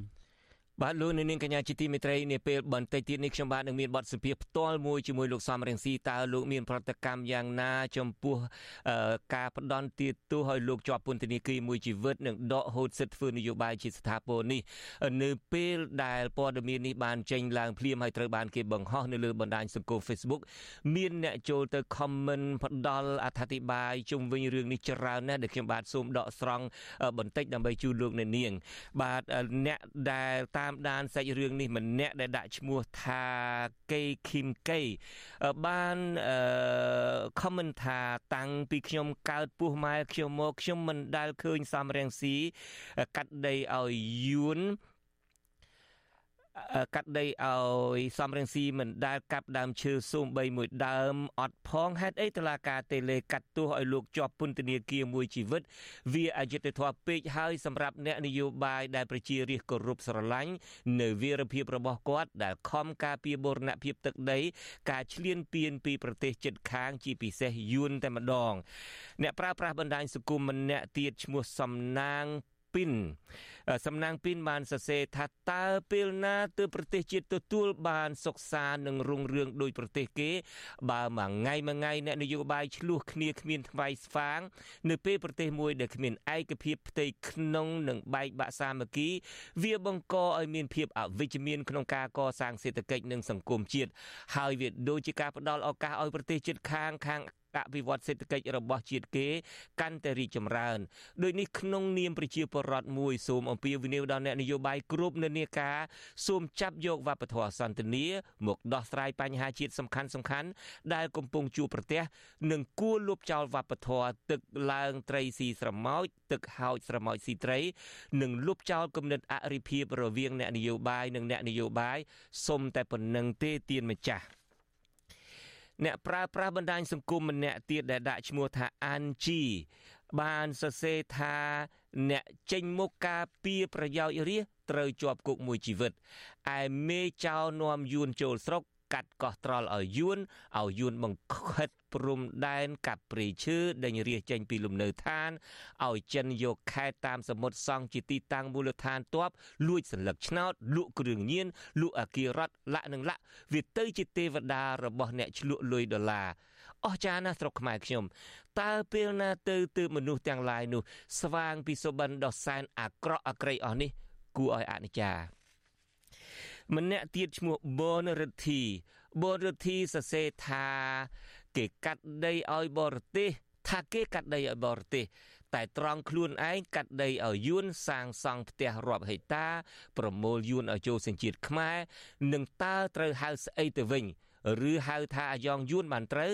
បាទលោកនាងកញ្ញាជាទីមេត្រីនាពេលបន្តិចទៀតនេះខ្ញុំបាទនឹងមានបទសម្ភាសផ្ទាល់មួយជាមួយលោកសំរងស៊ីតើលោកមានប្រតិកម្មយ៉ាងណា ចំពោះការផ្ដន់ទាទោសឲ្យលោកជាប់ពន្ធនាគារមួយជីវិតនិងដកហូតសិទ្ធិធ្វើនយោបាយជាស្ថាពរនេះនៅពេលដែលព័ត៌មាននេះបានចេញឡើងភ្លាមហើយត្រូវបានគេបង្ហោះនៅលើបណ្ដាញសង្គម Facebook មានអ្នកចូលទៅ comment ផ្ដល់អធិប្បាយជុំវិញរឿងនេះច្រើនណាស់ដែលខ្ញុំបាទសូមដកស្រង់បន្តិចដើម្បីជូនលោកអ្នកនាងបាទអ្នកដែលតាមតាមដានសាច់រឿងនេះម្នាក់ដែលដាក់ឈ្មោះថាកេឃីមកេបានអឺខមមិនថាតាំងពីខ្ញុំកើតពោះម៉ែខ្ញុំមកខ្ញុំមិនដែលឃើញសំរងស៊ីកាត់ដីឲ្យយួន កាត់ដីឲ្យសំរងស៊ីមិនដែលកាប់ដើមឈើសូមបីមួយដើមអត់ផងហេតុអីតឡាការតេលេកាត់ទោសឲ្យលោកជាប់ពន្ធនាគារមួយជីវិត វាអយុត្តិធម៌ពេកហើយសម្រាប់អ្នកនយោបាយដែលប្រជារាស្ត្រគោរពស្រឡាញ់នៅវីរភាពរបស់គាត់ដែលខំការពារបូរណភាពទឹកដី ការឈ្លានពានពីប្រទេសជិតខាងជាពិសេសយួនតែម្ដង អ្នកប្រើប្រាស់បណ្ដាញសង្គមម្នាក់ទៀតឈ្មោះសំណាង ពីនសំណាងពីនបានសរសេរថាតើពេលណាទើបប្រទេសជាតិទទួលបានសុខសាន្តនិងរុងរឿងដោយប្រទេសគេ បើមួយថ្ងៃមួយថ្ងៃអ្នកនយោបាយឆ្លោះគ្នាគ្មានថ្វាយស្វាង នៅពេលប្រទេសមួយដែលគ្មានឯកភាពផ្ទៃក្នុងនិងបែកបាក់សាមគ្គី វាបង្កឲ្យមានភាពអវិជ្ជមានក្នុងការកសាងសេដ្ឋកិច្ចនិងសង្គមជាតិហើយវាដូចជាការផ្ដល់ឱកាសឲ្យប្រទេសជិតខាងខាង អភិវឌ្ឍសេដ្ឋកិច្ចរបស់ជាតិគេ កាន់តែរីកចម្រើនដោយនេះក្នុងនាមប្រជាពលរដ្ឋមួយសូមអំពាវនាវដល់អ្នកនយោបាយគ្រប់និន្នាការសូមចាប់យកវប្បធម៌សន្តិនិមកដោះស្រាយបញ្ហាជាតិសំខាន់សំខាន់ដែលកំពុងជួបប្រទះនិងគួរលុបចោលវប្បធម៌ទឹកឡើងត្រីស៊ីស្រមោចទឹកហោចស្រមោចស៊ីត្រីនិងលុបចោលគំនិតអរិភាពរវាងអ្នកនយោបាយនិងអ្នកនយោបាយសុំតែប៉ុណ្្នឹងទេទៀនម្ចាស់ អ្នកប្រើប្រាស់បណ្ដាញសង្គមម្នាក់ទៀតដែលដាក់ឈ្មោះថាអានជីបានសរសេរថាអ្នកចេញមុខការពីប្រយោជន៍រាជត្រូវជាប់គុកមួយជីវិតឯមេចៅនាំយួនចូលស្រុកកាត់កោះត្រល់ឲ្យយួនឲ្យយួនបង្ខិត ព្រំដែនកាប់ព្រៃឈើដេញរាសចេញពីលំនៅឋានឲ្យចិនយកខេត្តតាមសមុទ្រសង់ជាទីតាំងមូលដ្ឋានទ័ពលួចសัญลักษณ์ឆ្នោតលក់គ្រឿងញៀនលក់អាគាររដ្ឋលាក់នឹងលាក់វាទៅជាទេវតារបស់អ្នកឆ្លក់លុយដុល្លារអស្ចារ្យណាស់ស្រុកខ្មែរខ្ញុំតើពេលណាទៅទើបមនុស្សទាំងឡាយនោះស្វាងពីសុបិនដ៏សែនអាក្រក់អាក្រៃអស់នេះគួរឲ្យអនិច្ចាម្នាក់ទៀតឈ្មោះបនរិទ្ធីបនរិទ្ធីសរសេរថា គេកាត់ដីឲ្យបរទេសថាគេកាត់ដីឲ្យបរទេសតែត្រង់ខ្លួនឯងកាត់ដីឲ្យយួនសាងសង់ផ្ទះរាប់ហិកតាប្រមូលយួនឲ្យចូលសញ្ជាតិខ្មែរនឹងតើត្រូវហៅស្អីទៅវិញ ឬហៅថាអាយ៉ងយួនបានត្រូវ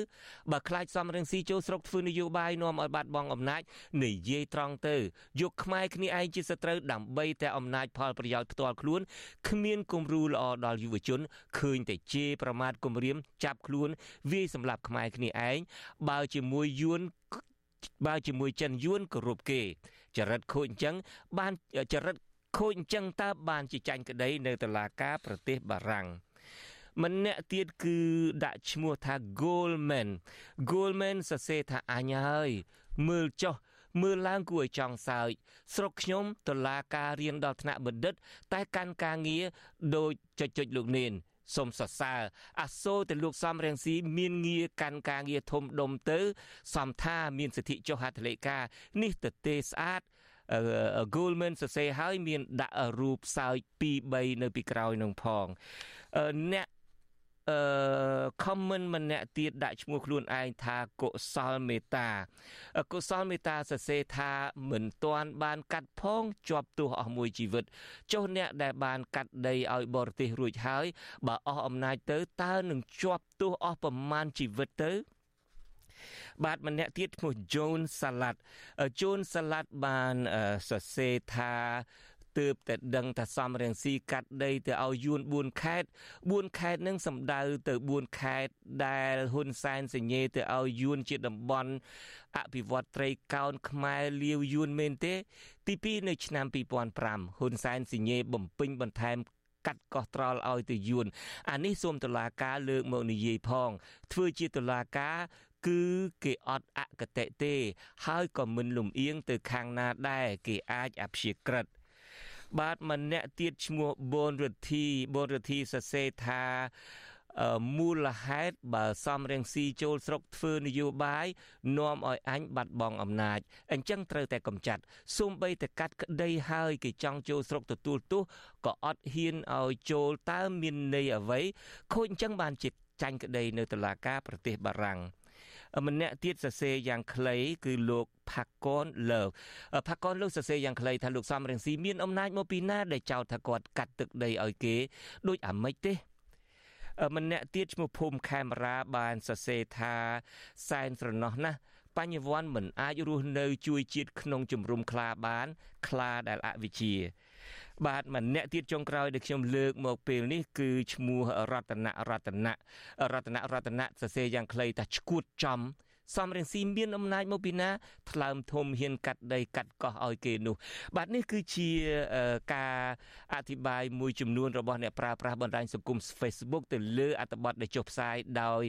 បើខ្លាចសំរងស៊ីចូលស្រុកធ្វើនយោបាយនាំឲ្យបាត់បង់អំណាចនិយាយត្រង់ទៅយកខ្មែរគ្នាឯងជាសត្រូវដើម្បីតែអំណាចផលប្រយោជន៍ផ្ទាល់ខ្លួនគ្មានគំរូល្អដល់យុវជនឃើញតែជេរប្រមាថគំរាមចាប់ខ្លួនវាយសម្លាប់ខ្មែរគ្នាឯងបើជាមួយយួនបើជាមួយចិនយួនគោរពគេចរិតខូចអញ្ចឹងបានចរិតខូចអញ្ចឹងតើបានជាចាញ់ក្តីនៅតុលាការប្រទេសបារាំង ម្នាក់ទៀតគឺដាក់ឈ្មោះថា Goldman Goldman សរសេរថាអញហើយមើលចុះមើលឡើងគួរឲ្យចង់សើចស្រុកខ្ញុំតឡាការរៀនដល់ថ្នាក់បណ្ឌិត តែកាន់ការងារដូចចុចចុចលោកនេនសូមសរសើរអាសូរតែលោកសំរៀងស៊ីមានងារកាន់ការងារធំដុំទៅ សំថាមានសិទ្ធិចុះហត្ថលេខានេះទៅទេស្អាត Goldman សរសេរហើយមានដាក់រូបសើច2 3នៅពីក្រោយនឹងផងអ្នក អឺ comment ម្នាក់ទៀតដាក់ឈ្មោះខ្លួនឯងថាកុសលមេត្តាកុសលមេត្តាសរសេរថាមិនទាន់បាន កាត់ផងជាប់ទោសអស់មួយជីវិតចុះអ្នកដែលបានកាត់ដីឲ្យបរទេសរួចហើយបើអស់អំណាចទៅតើនឹងជាប់ទោសអស់ប្រមាណជីវិតទៅបាទម្នាក់ទៀតឈ្មោះ John Salat John Salat បានសរសេរថា ទើបតែដឹងថាសំរងស៊ីកាត់ដីទៅឲ្យយួន4ខេត4ខេតនឹងសំដៅទៅ4ខេតដែលហ៊ុនសែនសញ្ញេទៅឲ្យយួនជាតំបន់អភិវឌ្ឍត្រីកោណខ្មែរលាវយួនមែនទេ ទី2នៅឆ្នាំ2005ហ៊ុនសែនសញ្ញេបំពេញបន្ថែមកាត់កោះត្រល់ឲ្យទៅយួនអានេះសូមតុលាការលើកមកនិយាយផង ធ្វើជាតុលាការគឺគេអត់អកតេទេ ហើយក៏មិនលំអៀងទៅខាងណាដែរគេអាចអព្យាក្រឹត បាទម្នាក់ទៀតឈ្មោះបូនរទ្ធីបូនរទ្ធីសរសេរថាមូលហេតុបើសំរងស៊ីចូលស្រុកធ្វើនយោបាយនាំឲ្យអញបាត់បង់អំណាចអញ្ចឹងត្រូវតែកំចាត់សូម្បីតែកាត់ក្តីហើយគេចង់ចូលស្រុកទទួលទោសក៏អត់ហ៊ានឲ្យចូលតើមានន័យអ្វីខូចអញ្ចឹងបានជាចាញ់ក្តីនៅតុលាការប្រទេសបារាំង ម្នាក់ទៀតសរសេរយ៉ាងខ្លីគឺលោកផាកនលើផាកនលើសរសេរយ៉ាងខ្លីថាលោកសំរងស៊ីមានអំណាចមកពីណាដែលចោទថាគាត់កាត់ទឹកដីឲ្យគេដូចអាម៉េចទេម្នាក់ទៀតឈ្មោះភូមិខេមរាបានសរសេរថាសែនស្រណោះណាស់ បញ្ញវន្តមិនអាចរស់នៅជួយជាតិក្នុងជំរំខ្លាបាន ខ្លាដែលអវិជ្ជា បាទម្នាក់ទៀតចុងក្រោយដែលខ្ញុំលើកមកពេលនេះគឺឈ្មោះរតនៈរតនៈរតនៈរតនៈសរសេរយ៉ាងខ្លីថាឈួតចំ សំរងស៊ីមានអំណាចមកពីណាថ្លើមធំហ៊ានកាត់ដីកាត់កោះឲ្យគេនោះ បាទនេះគឺជាការអធិប្បាយមួយចំនួនរបស់អ្នកប្រើប្រាស់បណ្ដាញសង្គម Facebook ទៅលើអត្ថបទដែលចុះផ្សាយដោយ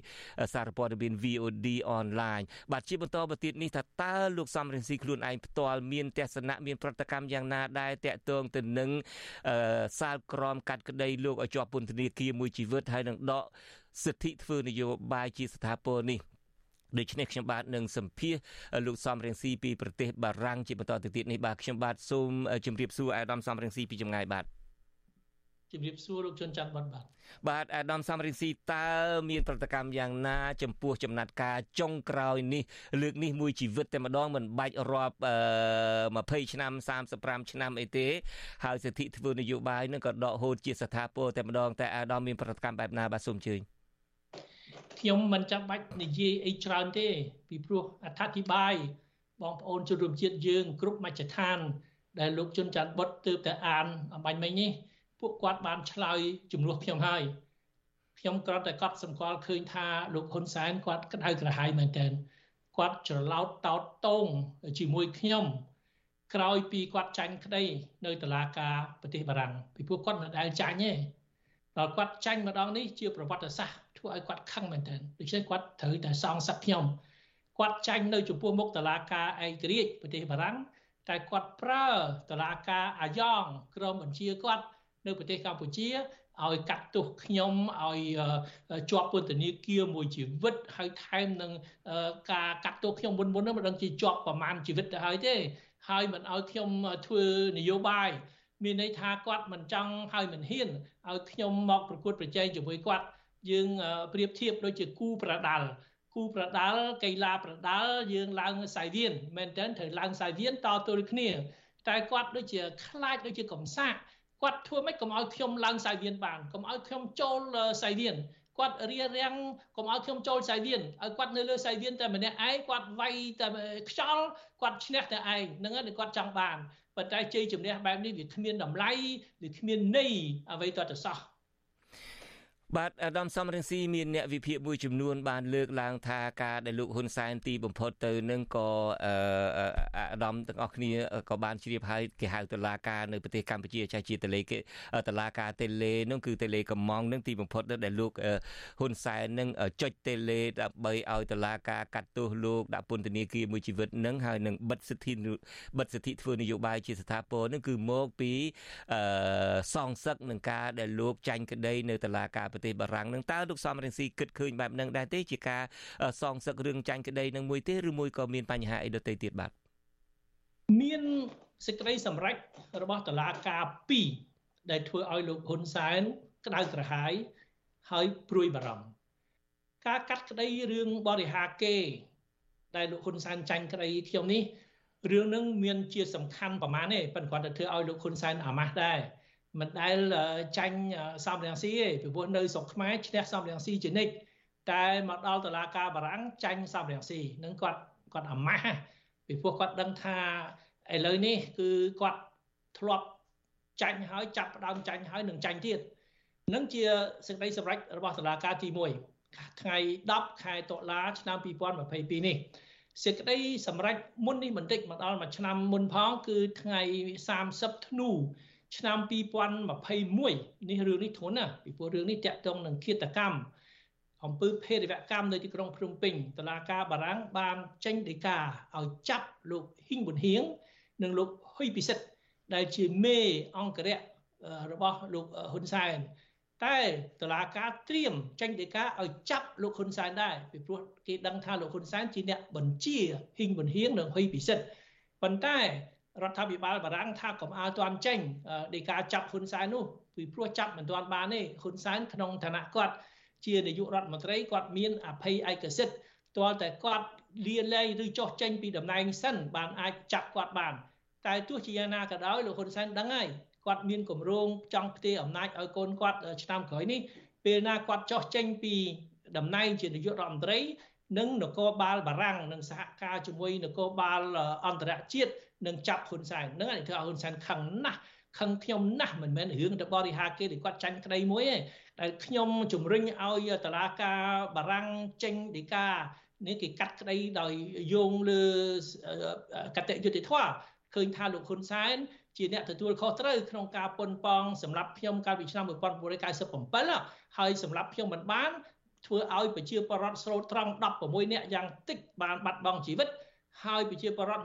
សារព័ត៌មាន VOD online បាទជាបន្តទៅទៀតនេះថាតើលោកសំរងស៊ីខ្លួនឯងផ្ទាល់មានទស្សនៈមានប្រតិកម្មយ៉ាងណាដែរតាក់ទងទៅនឹងសាលក្រមកាត់ក្តីលោកឲ្យជាប់ពន្ធនាគារមួយជីវិតហើយនឹងដកសិទ្ធិធ្វើនយោបាយជាស្ថាពរនេះ ដូច្នេះខ្ញុំបាទនឹងសម្ភាសលោកសំរៀងស៊ីពីប្រទេសបារាំងជាបន្តទៅទៀតនេះបាទខ្ញុំបាទសូមជម្រាបសួរអាដាមសំរៀងស៊ីពីចម្ងាយបាទជម្រាបសួរលោកជនច័ន្ទបាទបាទបាទអាដាមសំរិនស៊ីតើមានប្រតិកម្មយ៉ាងណា ចំពោះចំណាត់ការចុងក្រោយនេះលើកនេះមួយជីវិតតែម្ដងមិនបាច់រាប់20ឆ្នាំ35ឆ្នាំអីទេ ហើយសិទ្ធិធ្វើនយោបាយនឹងក៏ដកហូតជាស្ថាពរតែម្ដងតែអាដាមមានប្រតិកម្មបែបណាបាទសូមអញ្ជើញ ខ្ញុំមិនចាំបាច់និយាយអីច្រើនទេ ពីព្រោះអត្ថាធិប្បាយបងប្អូនជនរួមជាតិយើងគ្រប់មជ្ឈដ្ឋាន ដែលលោកជុនច័ន្ទបុតទើបតែអានអំបញ្ញមិញនេះពួកគាត់បានឆ្លើយជំនួសខ្ញុំហើយខ្ញុំគ្រាន់តែកត់សម្គាល់ឃើញថាលោកហ៊ុនសែនគាត់ក្តៅក្រហាយមែនទែនគាត់ច្រឡោតតោតតងជាមួយខ្ញុំក្រោយពីគាត់ចាញ់ក្តីនៅតុលាការប្រទេសបារាំងពីព្រោះគាត់មិនដែលចាញ់ទេដល់គាត់ចាញ់ម្ដងនេះជាប្រវត្តិសាស្ត្រ ធ្វើឲ្យគាត់ខឹងមែនទែនដូច្នេះគាត់ត្រូវតែសងសឹកខ្ញុំគាត់ចាញ់នៅចំពោះមុខតឡាការឯករាជ្យប្រទេសបារាំងតែគាត់ប្រើតឡាការអាយ៉ងក្រុមបញ្ជាគាត់នៅប្រទេសកម្ពុជាឲ្យកាត់ទោសខ្ញុំឲ្យជាប់ពន្ធនាគារមួយជីវិតហើយថែមនឹងការកាត់ទោសខ្ញុំមុនមុនហ្នឹងមិនដឹងជាជាប់ប្រមាណជីវិតទៅហើយទេហើយមិនឲ្យខ្ញុំធ្វើនយោបាយមានន័យថាគាត់មិនចង់ហើយមិនហ៊ានឲ្យខ្ញុំមកប្រកួតប្រជែងជាមួយគាត់ យើងប្រៀបធៀបដូចជាគូប្រដាល់គូប្រដាល់កីឡាប្រដាល់យើងឡើងសាយវៀនមែនតើត្រូវឡើងសាយវៀនតទល់គ្នា តែគាត់ដូចជាខ្លាចដូចជាកំសាកគាត់ធ្វើម៉េចកុំឲ្យខ្ញុំឡើងសាយវៀនបានកុំឲ្យខ្ញុំចូលសាយវៀនគាត់រៀបរៀងកុំឲ្យខ្ញុំចូលសាយវៀនឲ្យគាត់នៅលើសាយវៀនតែម្នាក់ឯងគាត់វាយតែខ្យល់គាត់ឈ្នះតែឯងហ្នឹងហើយគាត់ចង់បានប៉ុន្តែជ័យជំនះបែបនេះវាគ្មានតម្លៃវាគ្មានន័យអ្វីតទៅសោះ បាទអាដាមសំរងស៊ីមានអ្នកវិភាគមួយចំនួនបានលើកឡើងថាការដែលលោកហ៊ុនសែនទីបំផុតទៅនឹងក៏អាដាមទាំងអស់គ្នាក៏បានជ្រាបហើយគេហៅតឡាការនៅប្រទេសកម្ពុជាចាស់ជាតលេគេតឡាការតេលេនោះគឺតេលេកំងនឹងទីបំផុតដែលលោកហ៊ុនសែននឹងចុចតេលេដើម្បីឲ្យតឡាការកាត់ទោសលោកដាក់ពន្ធនាគារមួយជីវិតនឹងហើយនឹងបិទសិទ្ធិបិទសិទ្ធិធ្វើនយោបាយជាស្ថាពរនឹងគឺមកពីសងសឹកនឹងការដែលលោកចាញ់ក្តីនៅតឡាការទេសបារាំងនឹងតើលោកសំរងស៊ីគិតឃើញបែបហ្នឹងដែរទេជាការសងសឹករឿងចាញ់ក្តីនឹងមួយទេឬមួយក៏មានបញ្ហាអីដទៃទៀតបាទមានសេចក្តីសម្រេចរបស់តុលាការ2ដែលធ្វើឲ្យលោកហ៊ុនសែនក្តៅក្រហាយហើយព្រួយបារម្ភការកាត់ក្តីរឿងបរិហាគេ ដែលលោកហ៊ុនសែនចាញ់ក្តីខ្ញុំនេះរឿងនឹងមានជាសំខាន់ប្រមាណទេប៉ុន្តែគាត់ទៅធ្វើឲ្យលោកហ៊ុនសែនអាម៉ាស់ដែរ មិនដែលចាញ់សំរងស៊ីទេពីព្រោះនៅស្រុកខ្មែរឈ្នះសំរងស៊ីជានិច្ចតែមកដល់តុលាការបារាំងចាញ់សំរងស៊ីនឹងគាត់គាត់អាម៉ាស់ពីព្រោះគាត់ដឹងថាឥឡូវនេះគឺគាត់ធ្លាប់ចាញ់ហើយចាប់ផ្ដើមចាញ់ហើយនឹងចាញ់ទៀតនឹងជាសេចក្តីសម្រេចរបស់តុលាការទី1ថ្ងៃ10ខែតុលាឆ្នាំ2022នេះសេចក្តីសម្រេចមុននេះបន្តិចមកដល់មួយឆ្នាំមុនផងគឺថ្ងៃ30ធ្នូ ឆ្នាំ2021នេះរឿងនេះធន់ណាពីព្រោះរឿងនេះតាក់ទងនឹងឃាតកម្មអំពើភេរវកម្មនៅទីក្រុងភ្នំពេញតឡាការបារាំងបានចេញដីកាឲ្យចាប់លោកហ៊ីងប៊ុនហៀងនិងលោកហ៊ុយពិសិដ្ឋដែលជាមេអង្គរៈរបស់លោកហ៊ុនសែនតែតឡាការត្រៀមចេញដីកាឲ្យចាប់លោកហ៊ុនសែនដែរពីព្រោះគេដឹងថាលោកហ៊ុនសែនជាអ្នកបញ្ជាហ៊ីងប៊ុនហៀងនិងហ៊ុយពិសិដ្ឋប៉ុន្តែ រដ្ឋាភិបាលបារាំងថាកុំឲ្យទាន់ចេញដីកាចាប់ហ៊ុនសែននោះពីព្រោះចាប់មិនទាន់បានទេហ៊ុនសែនក្នុងឋានៈគាត់ជានាយករដ្ឋមន្ត្រីគាត់មានអភ័យឯកសិទ្ធិទាល់តែគាត់លាលែងឬចុះចេញពីតំណែងសិនបានអាចចាប់គាត់បាន តែទោះជាយ៉ាងណាក៏ដោយលោកហ៊ុនសែនដឹងហើយគាត់មានគម្រោងចង់ផ្ទេរអំណាចឲ្យកូនគាត់ឆ្នាំក្រោយនេះពេលណាគាត់ចុះចេញពីតំណែងជានាយករដ្ឋមន្ត្រីនិងនគរបាលបារាំងនិងសហការជាមួយនគរបាលអន្តរជាតិ នឹងចាប់ហ៊ុនសែននឹងឲ្យធ្វើឲ្យហ៊ុនសែនខឹងណាស់ខឹងខ្ញុំណាស់មិនមែនរឿងទៅបរិហាគេដែលគាត់ចាញ់ក្តីមួយទេដែលខ្ញុំជំរុញឲ្យតឡាការបារាំងចេញដីកានេះគេកាត់ក្តីដោយយោងលើកតយុតិធម៌ឃើញថាលោកហ៊ុនសែនជាអ្នកទទួលខុសត្រូវក្នុងការប៉ុនប៉ងសម្រាប់ខ្ញុំកាលពីឆ្នាំ1997ហើយសម្រាប់ខ្ញុំមិនបានធ្វើឲ្យប្រជាពលរដ្ឋស្រូតត្រង់16នាក់យ៉ាងតិចបានបាត់បង់ជីវិត ហើយប្រជាពលរដ្ឋ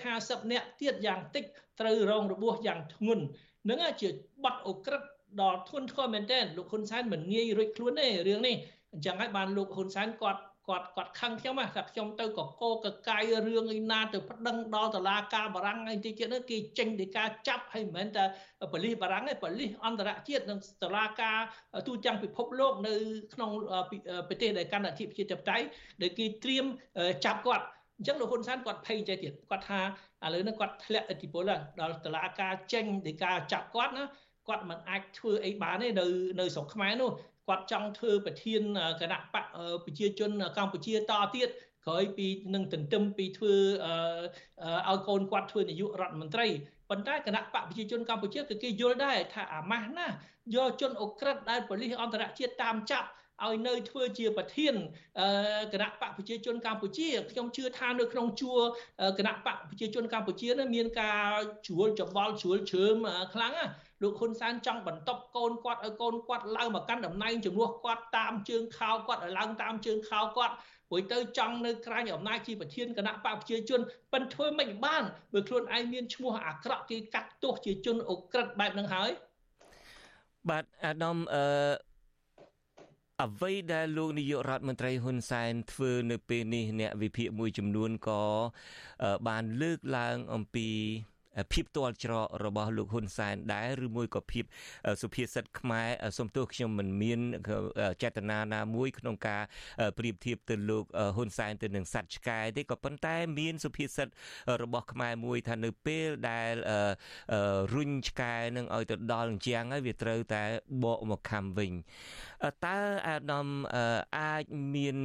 150នាក់ទៀតយ៉ាងតិចត្រូវរងរបួសយ៉ាងធ្ងន់នឹងជាបាត់អូក្រិតដ៏ធ្ងន់ធ្ងរមែនទែនលោកហ៊ុនសែនមិនងាយរួចខ្លួនទេរឿងនេះអញ្ចឹងហើយបានលោកហ៊ុនសែនគាត់គាត់គាត់ខឹងខ្ញុំថាខ្ញុំទៅកកកកាយរឿងឯណាទៅប្តឹងដល់តុលាការបារាំងឯទីទៀតនោះគេចេញដីកាចាប់ហើយមិនមែនតែប៉ូលីសបារាំងទេប៉ូលីសអន្តរជាតិនិងតុលាការទូទាំងពិភពលោកនៅក្នុងប្រទេសដែលកាន់អធិបតេយ្យបតៃដែលគេត្រៀមចាប់គាត់ អញ្ចឹងលោកហ៊ុនសែនគាត់ភ័យใจទៀតគាត់ថាឥឡូវនេះគាត់ធ្លាក់ឥទ្ធិពលដល់តុលាការចេញដីកាចាប់គាត់ណាគាត់មិនអាចធ្វើអីបានទេនៅនៅស្រុកខ្មែរនោះគាត់ចង់ធ្វើប្រធានគណៈបកប្រជាជនកម្ពុជាតទៀតក្រោយពីនឹងទន្ទឹមពីធ្វើឲ្យកូនគាត់ធ្វើនាយករដ្ឋមន្ត្រីប៉ុន្តែគណៈបកប្រជាជនកម្ពុជាគឺគេយល់ដែរថាអាម៉ាស់ណាយកជនអូក្រិតដែលប៉ូលីសអន្តរជាតិតាមចាប់ ឲ្យនៅធ្វើជាប្រធានគណៈបកប្រជាជនកម្ពុជាខ្ញុំជឿថានៅក្នុងជួរគណៈបកប្រជាជនកម្ពុជានឹងមានការជួលច្បល់ជួលជ្រើមខ្លាំងណាលោកហ៊ុនសែនចង់បន្តកូនគាត់ឲ្យកូនគាត់ឡើងមកកាន់តំណែងជំនួសគាត់តាមជើងខោគាត់ឲ្យឡើងតាមជើងខោគាត់ព្រោះទៅចង់នៅក្រៅអំណាចជាប្រធានគណៈបកប្រជាជនប៉ិនធ្វើមិនបានបើខ្លួនឯងមានឈ្មោះអាក្រក់គេកាត់ទោសជាជនអូក្រិតបែបហ្នឹងហើយបាទអាដាមអឺ អ្វីដែលលោកនាយករដ្ឋមន្ត្រីហ៊ុនសែនធ្វើនៅពេលនេះអ្នកវិភាគមួយចំនួនក៏បានលើកឡើងអំពី ភាពទាល់ច្រករបស់លោកហ៊ុនសែនដែរឬមួយក៏ភាពសុភាសិតខ្មែរសំទោសខ្ញុំមិនមានចេតនាណាមួយក្នុងការប្រៀបធៀបទៅលោកហ៊ុនសែនទៅនឹងសត្វឆ្កែទេក៏ប៉ុន្តែមានសុភាសិតរបស់ខ្មែរមួយថានៅពេលដែលរុញឆ្កែនឹងឲ្យទៅដល់ជាងហើយវាត្រូវតែបកមកខំវិញតើអាដាមអាចមាន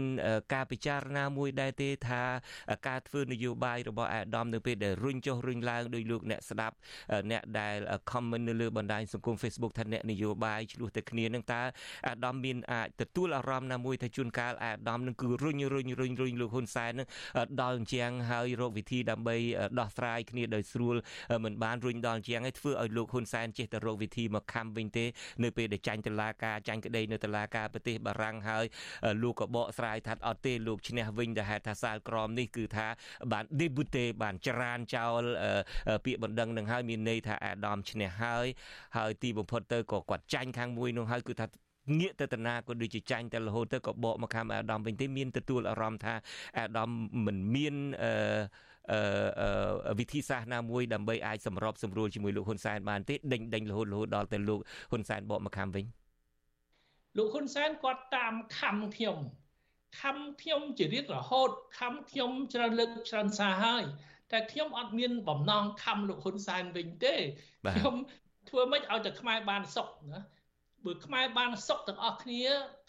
ការពិចារណាមួយដែរទេថាការធ្វើនយោបាយរបស់អាដាមនៅពេលដែលរុញចុះរុញឡើងដោយលោកអ្នកស្ដាប់អ្នកដែល comment នៅលើបណ្ដាញសង្គម Facebook ថាអ្នកនយោបាយឆ្លោះតែគ្នានឹងតើអាដាមមានអាចទទួលអារម្មណ៍ណាមួយថាជួនកាលអាដាមនឹងគឺរុញរុញរុញរុញលោកហ៊ុនសែននឹងដល់អញ្ចឹងហើយរកវិធីដើម្បីដោះស្រាយគ្នាដោយស្រួលមិនបានរុញដល់អញ្ចឹងហើយធ្វើឲ្យលោកហ៊ុនសែនចេះតែរកវិធីមកខំវិញទេនៅពេលដែលចាញ់តឡាការចាញ់ក្តីនៅតឡាការប្រទេសបារាំងហើយលោកក៏បកស្រាយថាអត់ទេលោកឈ្នះវិញដែលហេតុថាសាលក្រមនេះគឺថាបាន debute បានច្រានចោលពាក្យបណ្ដឹងនឹងហើយមានន័យថាអាដាមឈ្នះហើយហើយទីបំផុតទៅក៏គាត់ចាញ់ខាងមួយនោះហើយគឺថាងាកទៅតាណាក៏ដូចជាចាញ់តែរហូតទៅក៏បកមកខាងអាដាមវិញទេមានទទួលអារម្មណ៍ថាអាដាមមិនមានអឺវិធីសាស្ត្រណាមួយដើម្បីអាចសម្របសម្រួលជាមួយលោកហ៊ុនសែនបានទេដេញដេញរហូតរហូតដល់ទៅលោកហ៊ុនសែនបកមកខាងវិញលោកហ៊ុនសែនគាត់តាមខំខ្ញុំខំខ្ញុំជារៀតរហូតខំខ្ញុំច្រើនលើកច្រើនសារហើយ តែខ្ញុំអត់មានបំណងខំលោកហ៊ុនសែនវិញទេខ្ញុំធ្វើម៉េចឲ្យតែខ្មែរបានសុខណាបើខ្មែរបានសុខទាំងអស់គ្នា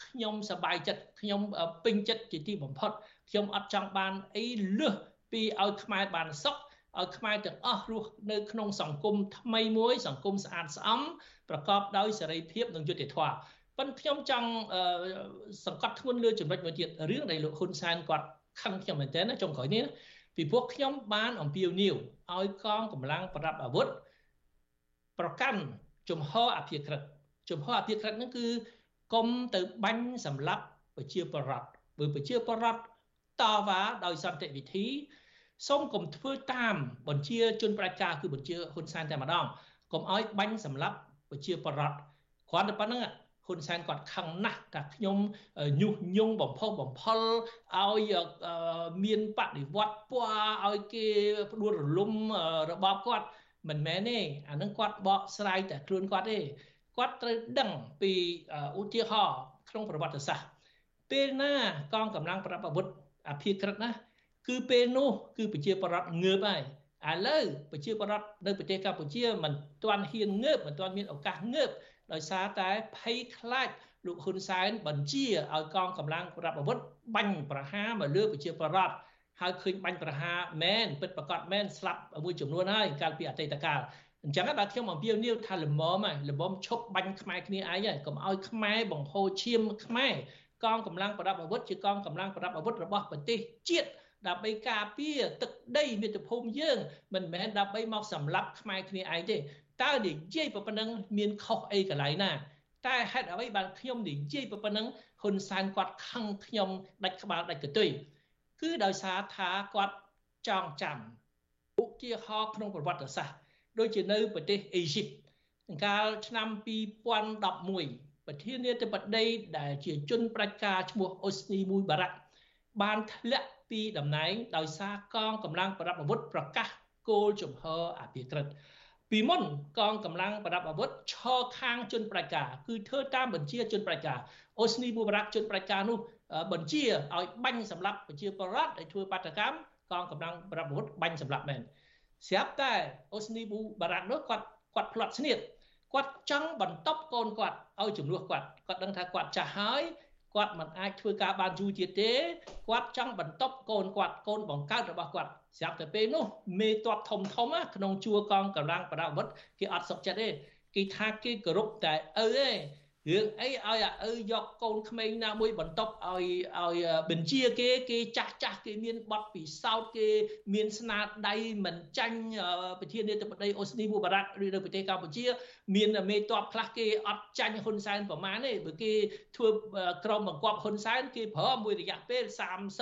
ខ្ញុំសប្បាយចិត្តខ្ញុំពេញចិត្តជាទីបំផុតខ្ញុំអត់ចង់បានអីលើសពីឲ្យខ្មែរបានសុខឲ្យខ្មែរទាំងអស់រស់នៅក្នុងសង្គមថ្មីមួយ សង្គមស្អាតស្អំប្រកបដោយសេរីភាពនិងយុត្តិធម៌ប៉ុន្តែខ្ញុំចង់សង្កត់ធ្ងន់លើចំណុចមួយទៀតរឿងដែលលោកហ៊ុនសែនគាត់ខឹងខ្ញុំមែនទែនណាចុងក្រោយនេះ ពីព្រោះខ្ញុំបានអំពាវនាវឲ្យកងកម្លាំងប្រដាប់អាវុធប្រកាន់ជំហរអភិក្រិតជំហរអភិក្រិតហ្នឹងគឺកុំទៅបាញ់សម្លាប់ប្រជាពលរដ្ឋបើប្រជាពលរដ្ឋតវ៉ាដោយសន្តិវិធីសូមកុំធ្វើតាមបញ្ជាជនប្រជាការគឺបញ្ជាហ៊ុនសែនតែម្ដងកុំឲ្យបាញ់សម្លាប់ប្រជាពលរដ្ឋគ្រាន់តែប៉ុណ្្នឹង ហ៊ុនសែនគាត់ខឹងណាស់ថាខ្ញុំញុះញង់បំផុសបំផុលឲ្យមានបដិវត្តពណ៌ឲ្យគេផ្ដួលរលំរបបគាត់មិនមែនទេអានឹងគាត់បកស្រាយតែខ្លួនគាត់ទេគាត់ត្រូវដឹងពីឧទាហរណ៍ក្នុងប្រវត្តិសាស្ត្រពេលណាកងកម្លាំងប្រដាប់អាវុធអភិក្រិតណាគឺពេលនោះគឺប្រជាប្រដ្ឋងើបហើយឥឡូវប្រជាប្រដ្ឋនៅប្រទេសកម្ពុជាមិនទាន់ហ៊ានងើបមិនទាន់មានឱកាសងើប ដោយសារតែភ័យខ្លាចលោកហ៊ុនសែនបញ្ជាឲ្យកងកម្លាំងប្រដាប់អាវុធបាញ់ប្រហារមកលើប្រជាប្រដ្ឋហើយឃើញបាញ់ប្រហារមែនពិតប្រកបមែនស្លាប់មួយចំនួនហើយកាលពីអតីតកាលអញ្ចឹងបាទខ្ញុំអំពាវនាវថាលំមហើយលំមឈប់បាញ់ខ្មែរគ្នាឯងហើយកុំឲ្យខ្មែរបង្ហូរឈាមខ្មែរកងកម្លាំងប្រដាប់អាវុធជាកងកម្លាំងប្រដាប់អាវុធរបស់ប្រទេសជាតិដើម្បីការពារទឹកដីមាតុភូមិយើងមិនមែនដើម្បីមកសម្លាប់ខ្មែរគ្នាឯងទេ តើនិយាយប៉ុណ្ណឹងមានខុសអីកន្លែងណា តែហេតុអ្វីបានខ្ញុំនិយាយប៉ុណ្ណឹងហ៊ុនសែនគាត់ខឹងខ្ញុំដាច់ក្បាលដាច់កន្ទុយគឺដោយសារថាគាត់ចងចាំឧទាហរណ៍ក្នុងប្រវត្តិសាស្ត្រដូចជានៅប្រទេសអេស៊ីបកាលឆ្នាំ2011ប្រធានាធិបតីដែលជាជនប្រជាការឈ្មោះអូស្នីមួយបារ៉ាក់បានធ្លាក់ពីតំណែងដោយសារកងកម្លាំងប្រដាប់អាវុធប្រកាសគោលជំហរអភិក្រិត ពីមុនកងកម្លាំងប្រដាប់អាវុធឈរខាងជនប្រជាការគឺធ្វើតាមបញ្ជាជនប្រជាការអូស្នីបូបារ៉ាក់ជនប្រជាការនោះបញ្ជាឲ្យបាញ់សម្លាប់ប្រជាពលរដ្ឋដែលធ្វើបាតកម្មកងកម្លាំងប្រដាប់អាវុធបាញ់សម្លាប់មែនស្រាប់តែអូស្នីបូបារ៉ាក់នោះគាត់គាត់ផ្លាត់ស្នៀតគាត់ចង់បន្តកូនគាត់ឲ្យជំនួសគាត់គាត់ដឹងថាគាត់ចាស់ហើយគាត់មិនអាចធ្វើការបានយូរទៀតទេគាត់ចង់បន្តកូនគាត់កូនបង្កើតរបស់គាត់ ស្រាប់តែពេលនោះមេតបធំធំក្នុងជួរកងកម្លាំងប្រដាប់អាវុធគេអត់សុខចិត្តទេគេថាគេគោរពតែឪទេរឿងអីឲ្យអាឪយកកូនក្មេងណាមួយបន្ទប់ឲ្យឲ្យបញ្ជាគេគេចាស់ចាស់គេមានបទពិសោធន៍គេមានស្នាដៃមិនចាញ់ប្រធានាធិបតីអូស្នីមូបារ៉ាក់ឬនៅប្រទេសកម្ពុជា មានមេតបខ្លះគេអត់ចាញ់ហ៊ុនសែនប្រមាណទេបើគេធ្វើក្រុមបង្គាប់ហ៊ុនសែនគេប្រើមួយរយៈពេល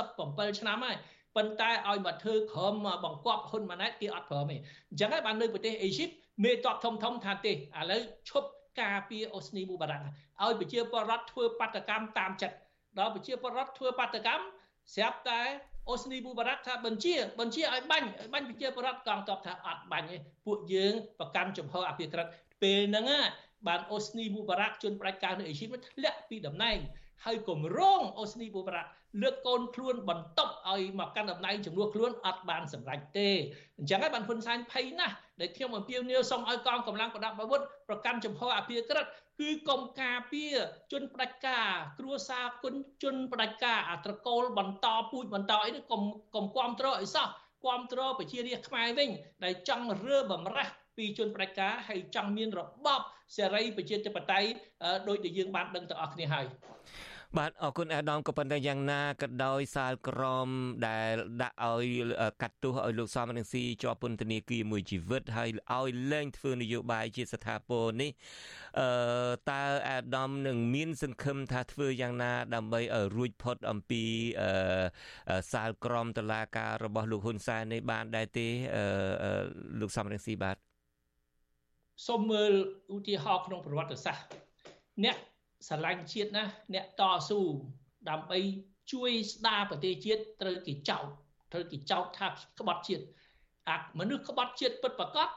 37ឆ្នាំហើយ ប៉ុន្តែឲ្យមកធ្វើក្រុមបង្គាប់ហ៊ុនម៉ាណែតគេអត់ព្រមទេអញ្ចឹងហើយបាននៅប្រទេសអេស៊ីបមេតបធំធំថាទេឥឡូវឈប់ការពារអូស្នីមូបារ៉ាក់ឲ្យប្រជាពលរដ្ឋធ្វើបាតកម្មតាមចិត្តដល់ប្រជាពលរដ្ឋធ្វើបាតកម្មស្រាប់តែអូស្នីមូបារ៉ាក់ថាបញ្ជាបញ្ជាឲ្យបាញ់ឲ្យបាញ់ប្រជាពលរដ្ឋកងទ័ពថាអត់បាញ់ទេពួកយើងប្រកាន់ចំហអភិក្រិតពេលហ្នឹងបានអូស្នីមូបារ៉ាក់ជនប្រជាការនៅអេស៊ីបធ្លាក់ពីតំណែងហើយគម្រោងអូស្នីមូបារ៉ាក់ លើកកូនខ្លួនបន្តឲ្យមកកាន់តំណែងចំនួនខ្លួនអត់បានសម្រេចទេអញ្ចឹងហើយបានហ៊ុនសែនភ័យណាស់ដែលខ្ញុំអំពាវនាវសូមឲ្យកងកម្លាំងប្រដាប់អាវុធប្រកាន់ចំហអភិក្រិតគឺកុំការពារជនផ្ដាច់ការគ្រួសារគុណជនផ្ដាច់ការអាត្រកូលបន្តពូជបន្តអីនេះកុំកុំគ្រប់គ្រងអីសោះគ្រប់គ្រងប្រជារាស្ត្រខ្មែរវិញដែលចង់រើបំរាស់ពីជនផ្ដាច់ការហើយចង់មានរបបសេរីប្រជាធិបតេយ្យដោយដែលយើងបានដឹងទាំងអស់គ្នាហើយ បាទអរគុណអាដាមក៏ប៉ុន្តែយ៉ាងណាក៏ដោយសាលក្រមដែលដាក់ឲ្យកាត់ទោសឲ្យលោកសំរងស៊ីជាប់ពន្ធនាគារមួយជីវិតហើយឲ្យលែងធ្វើនយោបាយជាស្ថាពរនេះអឺតើអាដាមនឹងមានសង្ឃឹមថាធ្វើយ៉ាងណា ដើម្បីឲ្យរួចផុតអំពីអឺសាលក្រមតឡាការរបស់លោកហ៊ុនសែននេះបានដែរទេអឺលោកសំរងស៊ីបាទសូមមើលឧទាហរណ៍ក្នុងប្រវត្តិសាស្ត្រអ្នក ស្រឡាញ់ជាតិណាអ្នកតស៊ូដើម្បីជួយស្ដារប្រទេសជាតិត្រូវគេចោទត្រូវគេចោទថាក្បត់ជាតិអាមនុស្សក្បត់ជាតិពិតប្រាកដ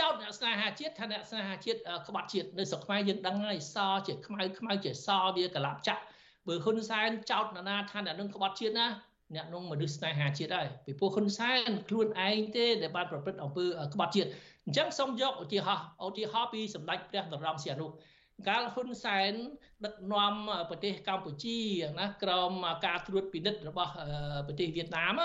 ចោតអ្នកស្នេហាជាតិថាអ្នកស្នេហាជាតិក្បត់ជាតិនៅស្រុកខ្មែរយើងដឹងហើយសជាខ្មៅខ្មៅជាសវាកលាប់ចាក់បើហ៊ុនសែនចោតនរណាថាអ្នកនឹងក្បត់ជាតិណាអ្នកនោះមនុស្សស្នេហាជាតិហើយពីព្រោះហ៊ុនសែនខ្លួនឯងទេដែលបានប្រព្រឹត្តអំពើក្បត់ជាតិអញ្ចឹងសូមយកឧទាហរណ៍ឧទាហរណ៍ពីសម្ដេចព្រះនរោត្តមសីហនុ កាលហ៊ុនសែនដឹកនាំប្រទេសកម្ពុជាណាក្រោមការត្រួតពិនិត្យរបស់ប្រទេសវៀតណាម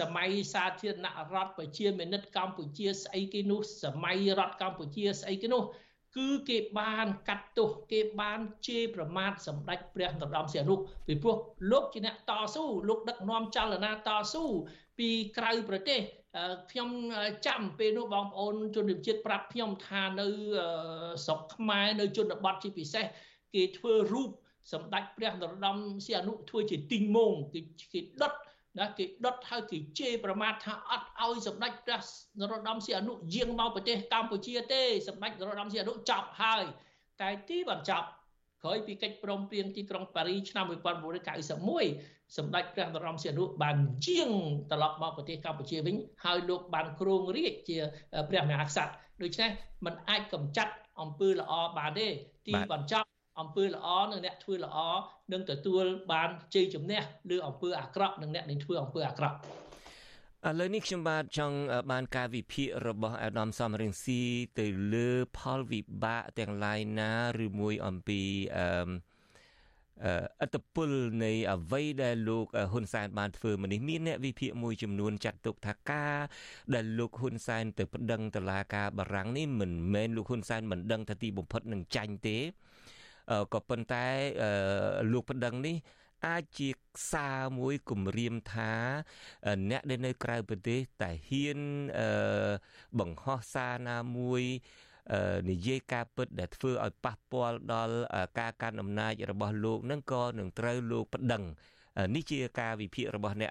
សម័យសាធារណរដ្ឋប្រជាមានិតកម្ពុជាស្អីគេនោះសម័យរដ្ឋកម្ពុជាស្អីគេនោះ គឺគេបានកាត់ទោសគេបានជេរប្រមាថសម្ដេចព្រះនរោត្តមសីហនុពីព្រោះលោកជាអ្នកតស៊ូលោកដឹកនាំចលនាតស៊ូពីក្រៅប្រទេស ខ្ញុំចាំពេលនោះបងប្អូនជនជាតិប្រាប់ខ្ញុំថានៅស្រុកខ្មែរនៅជនបទជាពិសេសគេធ្វើរូបសម្ដេចព្រះនរោត្តមសីហនុធ្វើជាទីងមងគេគេដុតណាគេដុតហើយគេជេរប្រមាថថាអត់ឲ្យសម្ដេចព្រះនរោត្តមសីហនុយាងមកប្រទេសកម្ពុជាទេសម្ដេចនរោត្តមសីហនុចប់ហើយ តែទីបានចប់ក្រោយពីកិច្ចព្រមព្រៀងទីក្រុងប៉ារីឆ្នាំ1991 សម្ដេចព្រះនរោត្តមសីហនុបានជាងត្រឡប់មកប្រទេសកម្ពុជាវិញហើយលោកបានគ្រងរាជជាព្រះមហាក្សត្រដូច្នេះมันអាចកម្ចាត់អំពើល្អបានទេទីបញ្ចប់អំពើល្អនិងអ្នកធ្វើល្អនឹងទទួលបានជ័យជំនះលើអំពើអាក្រក់និងអ្នកនឹងធ្វើអំពើអាក្រក់ឥឡូវនេះខ្ញុំបាទចង់បានការវិភាគរបស់អាដាមសំរងស៊ីទៅលើផលវិបាកទាំងឡាយណាឬមួយអំពីអឺ អត្តពលនៃអ្វីដែលលោកហ៊ុនសែនបានធ្វើមកនេះមានអ្នកវិភាគមួយចំនួនចាត់ទុកថាការដែលលោកហ៊ុនសែនទៅប្តឹងតឡាការបារាំងនេះមិនមែនលោកហ៊ុនសែនមិនដឹងថាទីបំផុតនឹងចាញ់ទេក៏ប៉ុន្តែលោកប្តឹងនេះអាចជាខ្សែមួយគម្រាមថាអ្នកដែលនៅក្រៅប្រទេសតែហ៊ានបង្ហោះសារណាមួយ និយាយការពិតដែលធ្វើឲ្យប៉ះពាល់ដល់ការកាន់អំណាចរបស់លោកនឹងក៏នឹងត្រូវលោកប្តឹងនេះជាការវិភាគរបស់អ្នក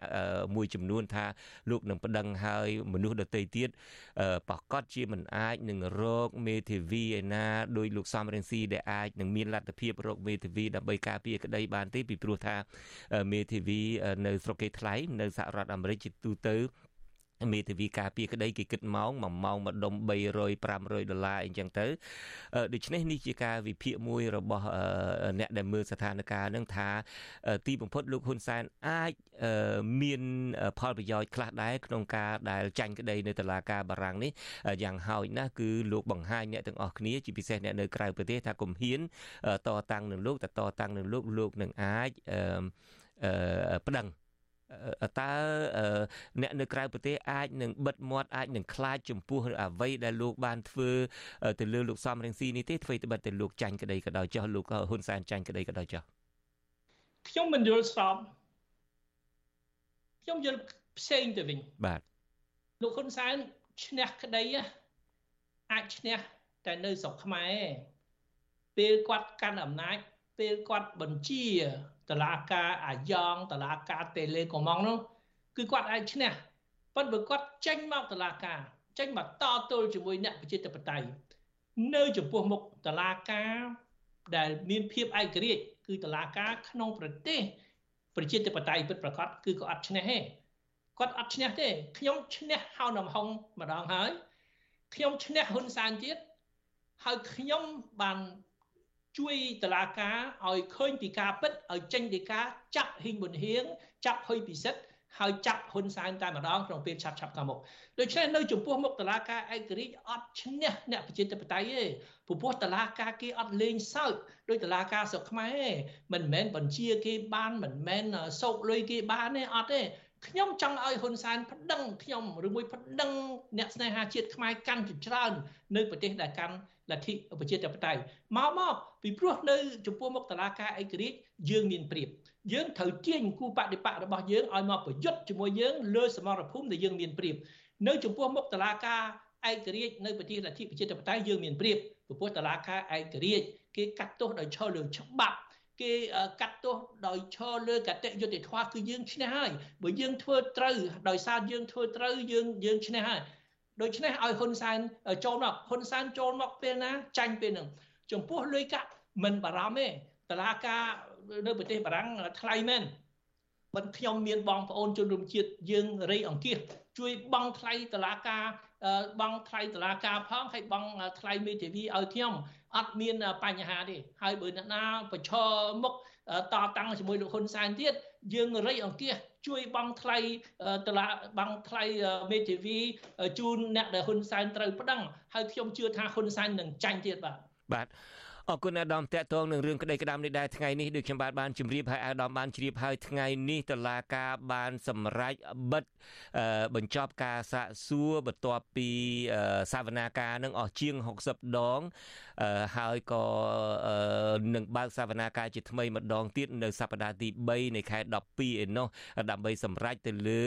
មួយចំនួនថាលោកនឹងប្តឹងឲ្យមនុស្សដទៃទៀតប្រកាសជាមិនអាចនឹងរកមេធាវីឯណាដោយលោកសំរងស៊ីដែលអាចនឹងមានលទ្ធភាពរកមេធាវីដើម្បីការពារក្តីបានទេពីព្រោះថាមេធាវីនៅស្រុកគេថ្លៃនៅសហរដ្ឋអាមេរិកជាទូទៅ មេធាវីការពារក្តីគេគិតម៉ោង1ម៉ោងម្ដុំ300 500ដុល្លារអីចឹងទៅដូច្នេះនេះជាការវិភាគមួយរបស់អ្នកដែលមើលស្ថានភាពនឹងថាទីបំផុតលោកហ៊ុនសែនអាចមានផលប្រយោជន៍ខ្លះដែរក្នុងការដែលចាញ់ក្តីនៅតុលាការបារាំងនេះយ៉ាងហោចណាស់គឺលោកបង្ហាញអ្នកទាំងអស់គ្នាជាពិសេសអ្នកនៅក្រៅប្រទេសថាកុំហ៊ានតតាំងនឹងលោកតតតាំងនឹងលោកលោកនឹងអាចប្តឹង តើអ្នកនៅក្រៅប្រទេសអាចនឹងបិទមាត់អាចនឹងខ្លាចចំពោះអ្វីដែលលោកបានធ្វើទៅលើលោកសំរងស៊ីនេះទេធ្វើត្បិតតែលោកចាញ់ក្តីក៏ដោយចោះលោកហ៊ុនសែនចាញ់ក្តីក៏ដោយចោះខ្ញុំមិនយល់ស្របខ្ញុំយល់ផ្សេងទៅវិញបាទលោកហ៊ុនសែនឈ្នះក្តីអាចឈ្នះតែនៅស្រុកខ្មែរពេលគាត់កាន់អំណាចពេលគាត់បញ្ជា តឡាការអាយ៉ងតឡាការតេលេកុម៉ងនោះគឺគាត់អាចឈ្នះប៉ុន្តែបើគាត់ចេញមកតឡាការចេញមកតទល់ជាមួយអ្នកប្រជាធិបតេយ្យនៅចំពោះមុខតឡាការដែលមានភាពឯករាជ្យគឺតឡាការក្នុងប្រទេសប្រជាធិបតេយ្យពិតប្រាកដគឺគាត់អត់ឈ្នះទេគាត់អត់ឈ្នះទេខ្ញុំឈ្នះហៅនំហុងម្ដងហើយខ្ញុំឈ្នះហ៊ុនសែនទៀតហើយខ្ញុំបាន ជួយតឡាការឲ្យឃើញពីការពិតឲ្យចេញពីការចាប់ហ៊ីងប៊ុនហៀងចាប់ហ៊ុយពិសិដ្ឋហើយចាប់ហ៊ុនសែនតែម្ដងក្នុងពេលឆាប់ឆាប់ខាងមុខដូច្នេះនៅចំពោះមុខតឡាការឯករាជ្យអត់ឈ្នះអ្នកប្រជាធិបតេយ្យទេព្រោះតឡាការគេអត់លេងសើចដោយតឡាការស្រុកខ្មែរទេមិនមែនបញ្ជាគេបានមិនមែនសោកលុយគេបានទេអត់ទេខ្ញុំចង់ឲ្យហ៊ុនសែនប្តឹងខ្ញុំឬមួយប្តឹងអ្នកស្នេហាជាតិខ្មែរកាន់ជាច្រើន នៅប្រទេសដែលកាន់ លទ្ធិប្រជាធិបតេយ្យមកមកពីព្រោះនៅចំពោះមុខតឡាការឯករាជ្យយើងមានព្រៀបយើងត្រូវទាញគូបដិបករបស់យើងឲ្យមកប្រយុទ្ធជាមួយយើងលើសមរភូមិដែលយើងមានព្រៀបនៅចំពោះមុខតឡាការឯករាជ្យនៅប្រទេសលទ្ធិប្រជាធិបតេយ្យយើងមានព្រៀបព្រោះតឡាការឯករាជ្យគេកាត់ទោសដោយឈរលើច្បាប់គេកាត់ទោសដោយឈរលើកតេយុត្តិធម៌គឺយើងឈ្នះហើយបើយើងធ្វើត្រូវដោយសារយើងធ្វើត្រូវយើងយើងឈ្នះហើយ ដូច្នេះឲ្យហ៊ុនសែនចូលមកហ៊ុនសែនចូលមកពេលណាចាញ់ពេលហ្នឹងចំពោះលុយកាក់មិនបារម្ភទេតឡាការនៅប្រទេសបារាំងថ្លៃមែនមិនខ្ញុំមានបងប្អូនជនរួមជាតិយើងរៃអង្គាសជួយបង់ថ្លៃតឡាការបង់ថ្លៃតុលាការផងហើយបង់ថ្លៃមេធាវីឲ្យខ្ញុំអត់មានបញ្ហាទេហើយបើអ្នកណាប្រឈមមុខតតាំងជាមួយលោកហ៊ុនសែនទៀត យើងរៃអង្គាសជួយបង់ថ្លៃតឡាបង់ថ្លៃមេធាវីជូនអ្នកដែលហ៊ុនសែនត្រូវប្តឹងហើយខ្ញុំជឿថាហ៊ុនសែននឹងចាញ់ទៀតបាទបាទ អរគុណអាដាមតកតងនឹងរឿងក្តីក្តាមនេះដែរថ្ងៃនេះដូចខ្ញុំបាទបានជម្រាបហើយអាដាមបានជ្រាបហើយថ្ងៃនេះតឡាការបានសម្រេចបិទបញ្ចប់ការសាកសួរបន្ទាប់ពីសវនាការនឹងអស់ជាង60ដងហើយក៏នឹងបើកសវនាការជាថ្មីម្ដងទៀតនៅសប្តាហ៍ទី3នៃខែ12ឯណោះដើម្បីសម្រេចទៅលើ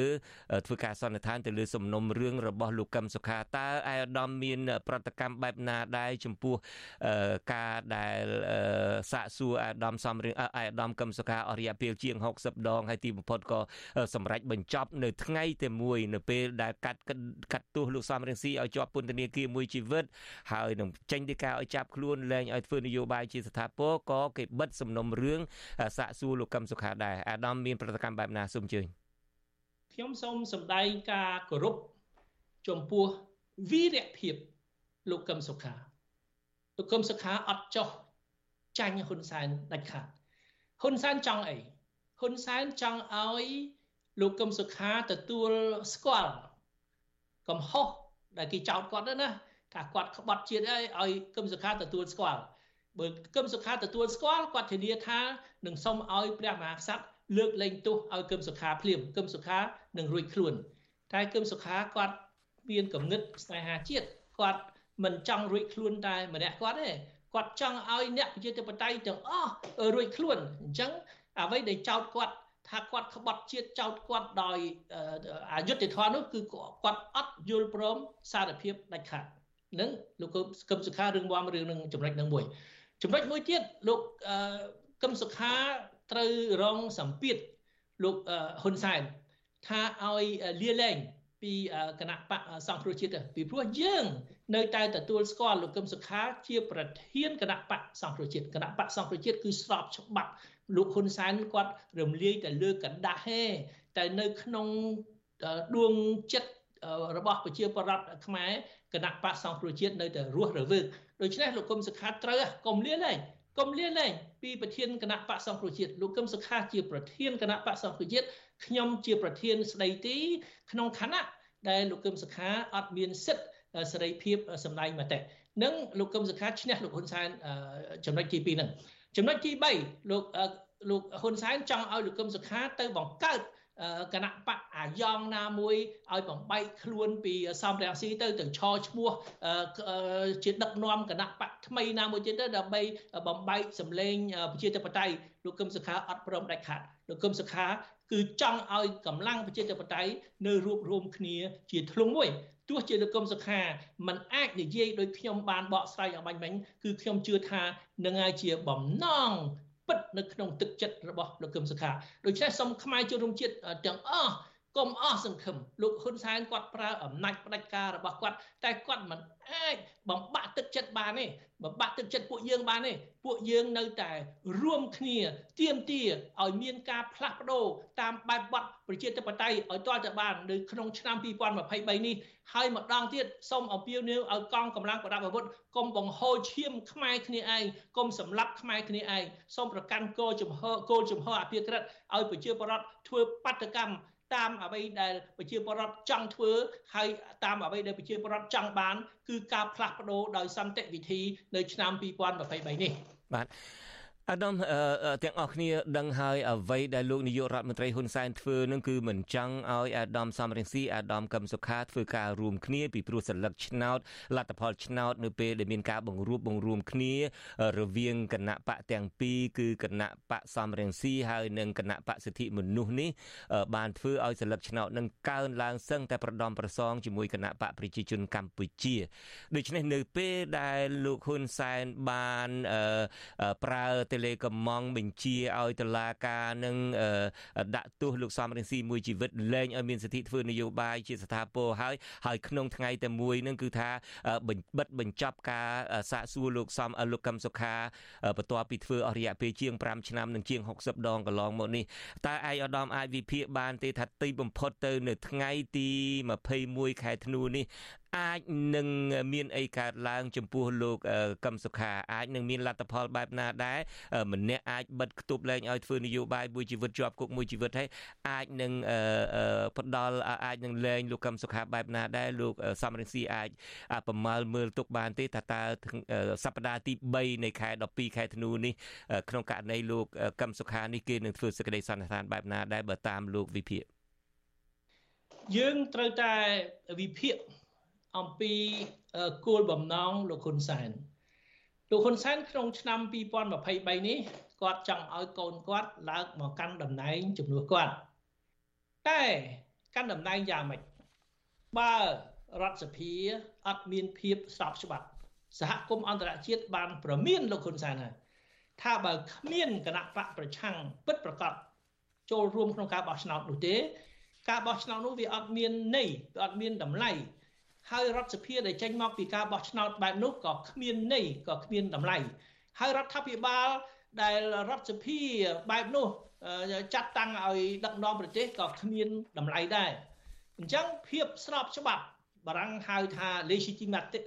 ធ្វើការសន្និដ្ឋានទៅលើសំណុំរឿងរបស់លោកកឹមសុខាតើអាយដាមមាន ប្រតិកម្មបែបណាដែរចំពោះការដែលសាកសួរអាដាមសំរឿងអាដាមកឹមសុខាអរិយាពេលជាង60ដងហើយទីបំផុតក៏សម្រេចបញ្ចប់នៅថ្ងៃតែមួយនៅពេលដែលកាត់កាត់ទោសលោកសំរងស៊ីឲ្យជាប់ពន្ធនាគារមួយជីវិតហើយនឹងចេញដីកាឲ្យចាប់ខ្លួនលែងឲ្យធ្វើនយោបាយជាស្ថាពរក៏គេបិទសំណុំរឿងសាកសួរលោកកឹមសុខាដែរអាដាមមានប្រតិកម្មបែបណាសូមជើញខ្ញុំសូមសម្ដែងការគោរពចំពោះវីរភាពលោកកឹមសុខា លោកកឹមសុខាអត់ចោះចាញ់ហ៊ុនសែនដាច់ខាតហ៊ុនសែនចង់អីហ៊ុនសែនចង់ឲ្យលោកកឹមសុខាទទួលស្គាល់កំហុសដែលគេចោទគាត់ណាថាគាត់ក្បត់ជាតិអីឲ្យកឹមសុខាទទួលស្គាល់បើកឹមសុខាទទួលស្គាល់គាត់ធានាថានឹងសុំឲ្យព្រះមហាក្សត្រលើកលែងទោសឲ្យកឹមសុខាភ្លាមកឹមសុខានឹងរួចខ្លួនតែកឹមសុខាគាត់មានគំនិតស្នេហាជាតិគាត់ មិនចង់រួចខ្លួនតែម្នាក់គាត់ទេគាត់ចង់ឲ្យអ្នកប្រជាធិបតេយ្យទាំងអស់រួចខ្លួនអញ្ចឹងអ្វីដែលចោទគាត់ថាគាត់ក្បត់ជាតិចោទគាត់ដោយអយុត្តិធម៌នោះគឺគាត់អត់យល់ព្រមសារភាពដាច់ខាតនឹងលោកកឹមសុខារឿងវាមរឿងនឹងចំណុចនឹងមួយចំណុចមួយទៀតលោកកឹមសុខាត្រូវរងសម្ពាធលោកហ៊ុនសែនថាឲ្យលាលែងពីគណៈបកសង្គ្រោះជាតិពីព្រោះយើង នៅតែទទួលស្គាល់លោកកឹមសុខាជាប្រធានគណៈបកសង្គ្រោះជាតិគណៈបកសង្គ្រោះជាតិគឺស្របច្បាប់លោកហ៊ុនសែនគាត់រំលាយតែលើកណ្ដាស់ទេតែនៅក្នុងដួងចិត្តរបស់ប្រជាពលរដ្ឋខ្មែរគណៈបកសង្គ្រោះជាតិនៅតែរស់រវើកដូច្នេះលោកកឹមសុខាត្រូវកុំលៀនឯងកុំលៀនឯងពីប្រធានគណៈបកសង្គ្រោះជាតិលោកកឹមសុខាជាប្រធានគណៈបកសង្គ្រោះជាតិខ្ញុំជាប្រធានស្ដីទីក្នុងឋានៈដែលលោកកឹមសុខាអត់មានសិទ្ធិ សេរីភាពសម្ដែងមតិនឹងលោកកឹមសុខាឈ្នះលោកហ៊ុនសែនចំណុចទី2ហ្នឹងចំណុចទី3លោកលោកហ៊ុនសែនចង់ឲ្យលោកកឹមសុខាទៅបង្កើតគណៈបកអាយ៉ងណាមួយឲ្យបំបែកខ្លួនពីសំរងស៊ីទៅទៅឆោឈ្មោះជាដឹកនាំគណៈបកថ្មីណាមួយទៀតទៅដើម្បីបំបែកសម្លេងប្រជាធិបតេយ្យលោកកឹមសុខាអត់ព្រមដាច់ខាតលោកកឹមសុខាគឺចង់ឲ្យកម្លាំងប្រជាធិបតេយ្យនៅរួបរวมគ្នាជាធ្លុងមួយ ទោះជាលោកកឹមសុខាมันអាចនិយាយដោយខ្ញុំបានបកស្រាយអបាញ់មិញគឺខ្ញុំជឿថានឹងហើយជាបំណងពិតនៅក្នុងទឹកចិត្តរបស់លោកកឹមសុខាដូច្នេះសូមខ្មែរជួនរួមជាតិទាំងអស់ កុំអស់សង្ឃឹមលោកហ៊ុនសែនគាត់ប្រើអំណាចផ្ដាច់ការរបស់គាត់តែគាត់មិនអាចបំបាក់ទឹកចិត្តបានទេបំបាក់ទឹកចិត្តពួកយើងបានទេពួកយើងនៅតែរួមគ្នាទៀមទាឲ្យមានការផ្លាស់ប្ដូរតាមបែបបទប្រជាធិបតេយ្យឲ្យទាល់តែបាននៅក្នុងឆ្នាំ2023នេះហើយម្ដងទៀតសូមអំពាវនាវឲ្យកងកម្លាំងប្រដាប់អាវុធកុំបង្ហូរឈាមខ្មែរគ្នាឯងកុំសម្លាប់ខ្មែរគ្នាឯងសូមប្រកាន់គោលចំហគោលចំហអភិក្រិតឲ្យប្រជាពលរដ្ឋធ្វើបាតកម្ម តាមអ្វីដែលប្រជាពលរដ្ឋចង់ធ្វើហើយតាមអ្វីដែលប្រជាពលរដ្ឋចង់បាន គឺការផ្លាស់ប្ដូរដោយសន្តិវិធីនៅឆ្នាំ2023នេះបាទ អាដាមទាំងអស់គ្នាដឹងហើយអ្វីដែលលោកនាយករដ្ឋមន្ត្រីហ៊ុនសែនធ្វើនឹងគឺមិនចង់ឲ្យអាដាមសំរងស៊ីអាដាមកឹមសុខាធ្វើការរួមគ្នាពីព្រោះសិលឹកឆ្នោតលទ្ធផលឆ្នោតនៅពេលដែលមានការបង្រួបបង្រួមគ្នារវាងគណៈបកទាំងពីរគឺគណៈបកសំរងស៊ីហើយនិងគណៈបកសិទ្ធិមនុស្សនេះបានធ្វើឲ្យសិលឹកឆ្នោតនឹងកើនឡើងសឹងតែប្រដំប្រសងជាមួយគណៈបកប្រជាជនកម្ពុជាដូច្នេះនៅពេលដែលលោកហ៊ុនសែនបានប្រើលេកំម៉ងបញ្ជាឲ្យតុលាការនឹងដាក់ទោសលោកសំរងស៊ីមួយជីវិតលែងឲ្យមានសិទ្ធិធ្វើនយោបាយជាស្ថាពរហើយហើយក្នុងថ្ងៃតែមួយនឹងគឺថាបិទបញ្ចប់ការសាកសួរលោកសំលោកកឹមសុខាបន្ទាប់ពីធ្វើអស់រយៈពេលជាង5ឆ្នាំនិងជាង60ដងកន្លងមកនេះតើឯកឧត្តមអាចវិភាគបានទេថាទីបំផុតទៅនៅថ្ងៃទី21ខែធ្នូនេះ អាចនឹងមានអីកើតឡើងចំពោះលោកកឹមសុខាអាចនឹងមានលទ្ធផលបែបណាដែរម្នាក់អាចបិទគប់លែងឲ្យធ្វើនយោបាយមួយជីវិតជាប់គុកមួយជីវិតហើយអាចនឹងផ្ដល់អាចនឹងលែងលោកកឹមសុខាបែបណាដែរលោកសំរងស៊ីអាចប្រមាលមើលទុកបានទេថាតើសប្តាហ៍ទី3នៃខែ12ខែធ្នូនេះក្នុងករណីលោកកឹមសុខានេះគេនឹងធ្វើសេចក្តីសន្និដ្ឋានបែបណាដែរបើតាមលោកវិភាគយើងត្រូវតែវិភាគ អំពីគោលបំណងលោកហ៊ុនសែនលោកហ៊ុនសែនក្នុងឆ្នាំ2023នេះគាត់ចង់ឲ្យកូនគាត់ឡើងមកកាន់តំណែងជំនួសគាត់តែកាន់តំណែងយ៉ាងម៉េចបើរដ្ឋសភាអត់មានភាពស្របច្បាប់សហគមន៍អន្តរជាតិបានប្រមានលោកហ៊ុនសែនហើយថាបើគ្មានគណៈបកប្រឆាំងពិតប្រកបចូលរួមក្នុងការបោះឆ្នោតនោះទេ ការបោះឆ្នោតនោះវាអត់មានន័យវាអត់មានតម្លៃ ហើយរដ្ឋសភាដែលចេញមកពីការបោះឆ្នោតបែបនោះក៏គ្មានន័យក៏គ្មានតម្លៃហើយរដ្ឋាភិបាលដែលរដ្ឋសភាបែបនោះចាត់តាំងឲ្យដឹកនាំប្រទេសក៏គ្មានតម្លៃដែរអញ្ចឹងភាពស្របច្បាប់បារាំងហៅថា legitimacy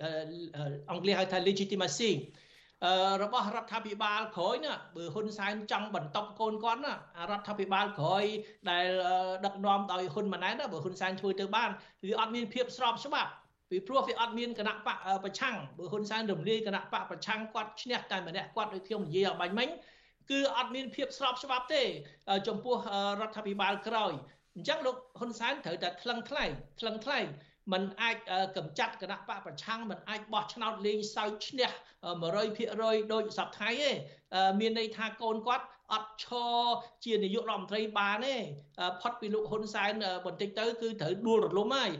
អង់គ្លេសហៅថា legitimacy របស់រដ្ឋាភិបាលក្រោយណាបើហ៊ុនសែនចង់បន្តកូនគាត់ណារដ្ឋាភិបាលក្រោយដែលដឹកនាំដោយហ៊ុនម៉ាណែតណាបើហ៊ុនសែនធ្វើទៅបានវាអត់មានភាពស្របច្បាប់ ពីព្រោះវាអត់មានគណៈបកប្រឆាំងបើហ៊ុនសែនរំលាយគណៈបកប្រឆាំងគាត់ឈ្នះតែម្នាក់គាត់ដូចខ្ញុំនិយាយអបាញ់មិញគឺអត់មានភាពស្របច្បាប់ទេចំពោះរដ្ឋាភិបាលក្រោយអញ្ចឹងលោកហ៊ុនសែនត្រូវតែថ្លឹងថ្លែងថ្លឹងថ្លែងมันអាចកម្ចាត់គណៈបកប្រឆាំងมันអាចបោះឆ្នោតលេងសើចឈ្នះ100%ដោយសពថ្ងៃទេមានន័យថាកូនគាត់ អត់ឈរជានាយករដ្ឋមន្ត្រីបានទេផុតពីលោកហ៊ុនសែនបន្តិចទៅគឺត្រូវដួលរលំហើយ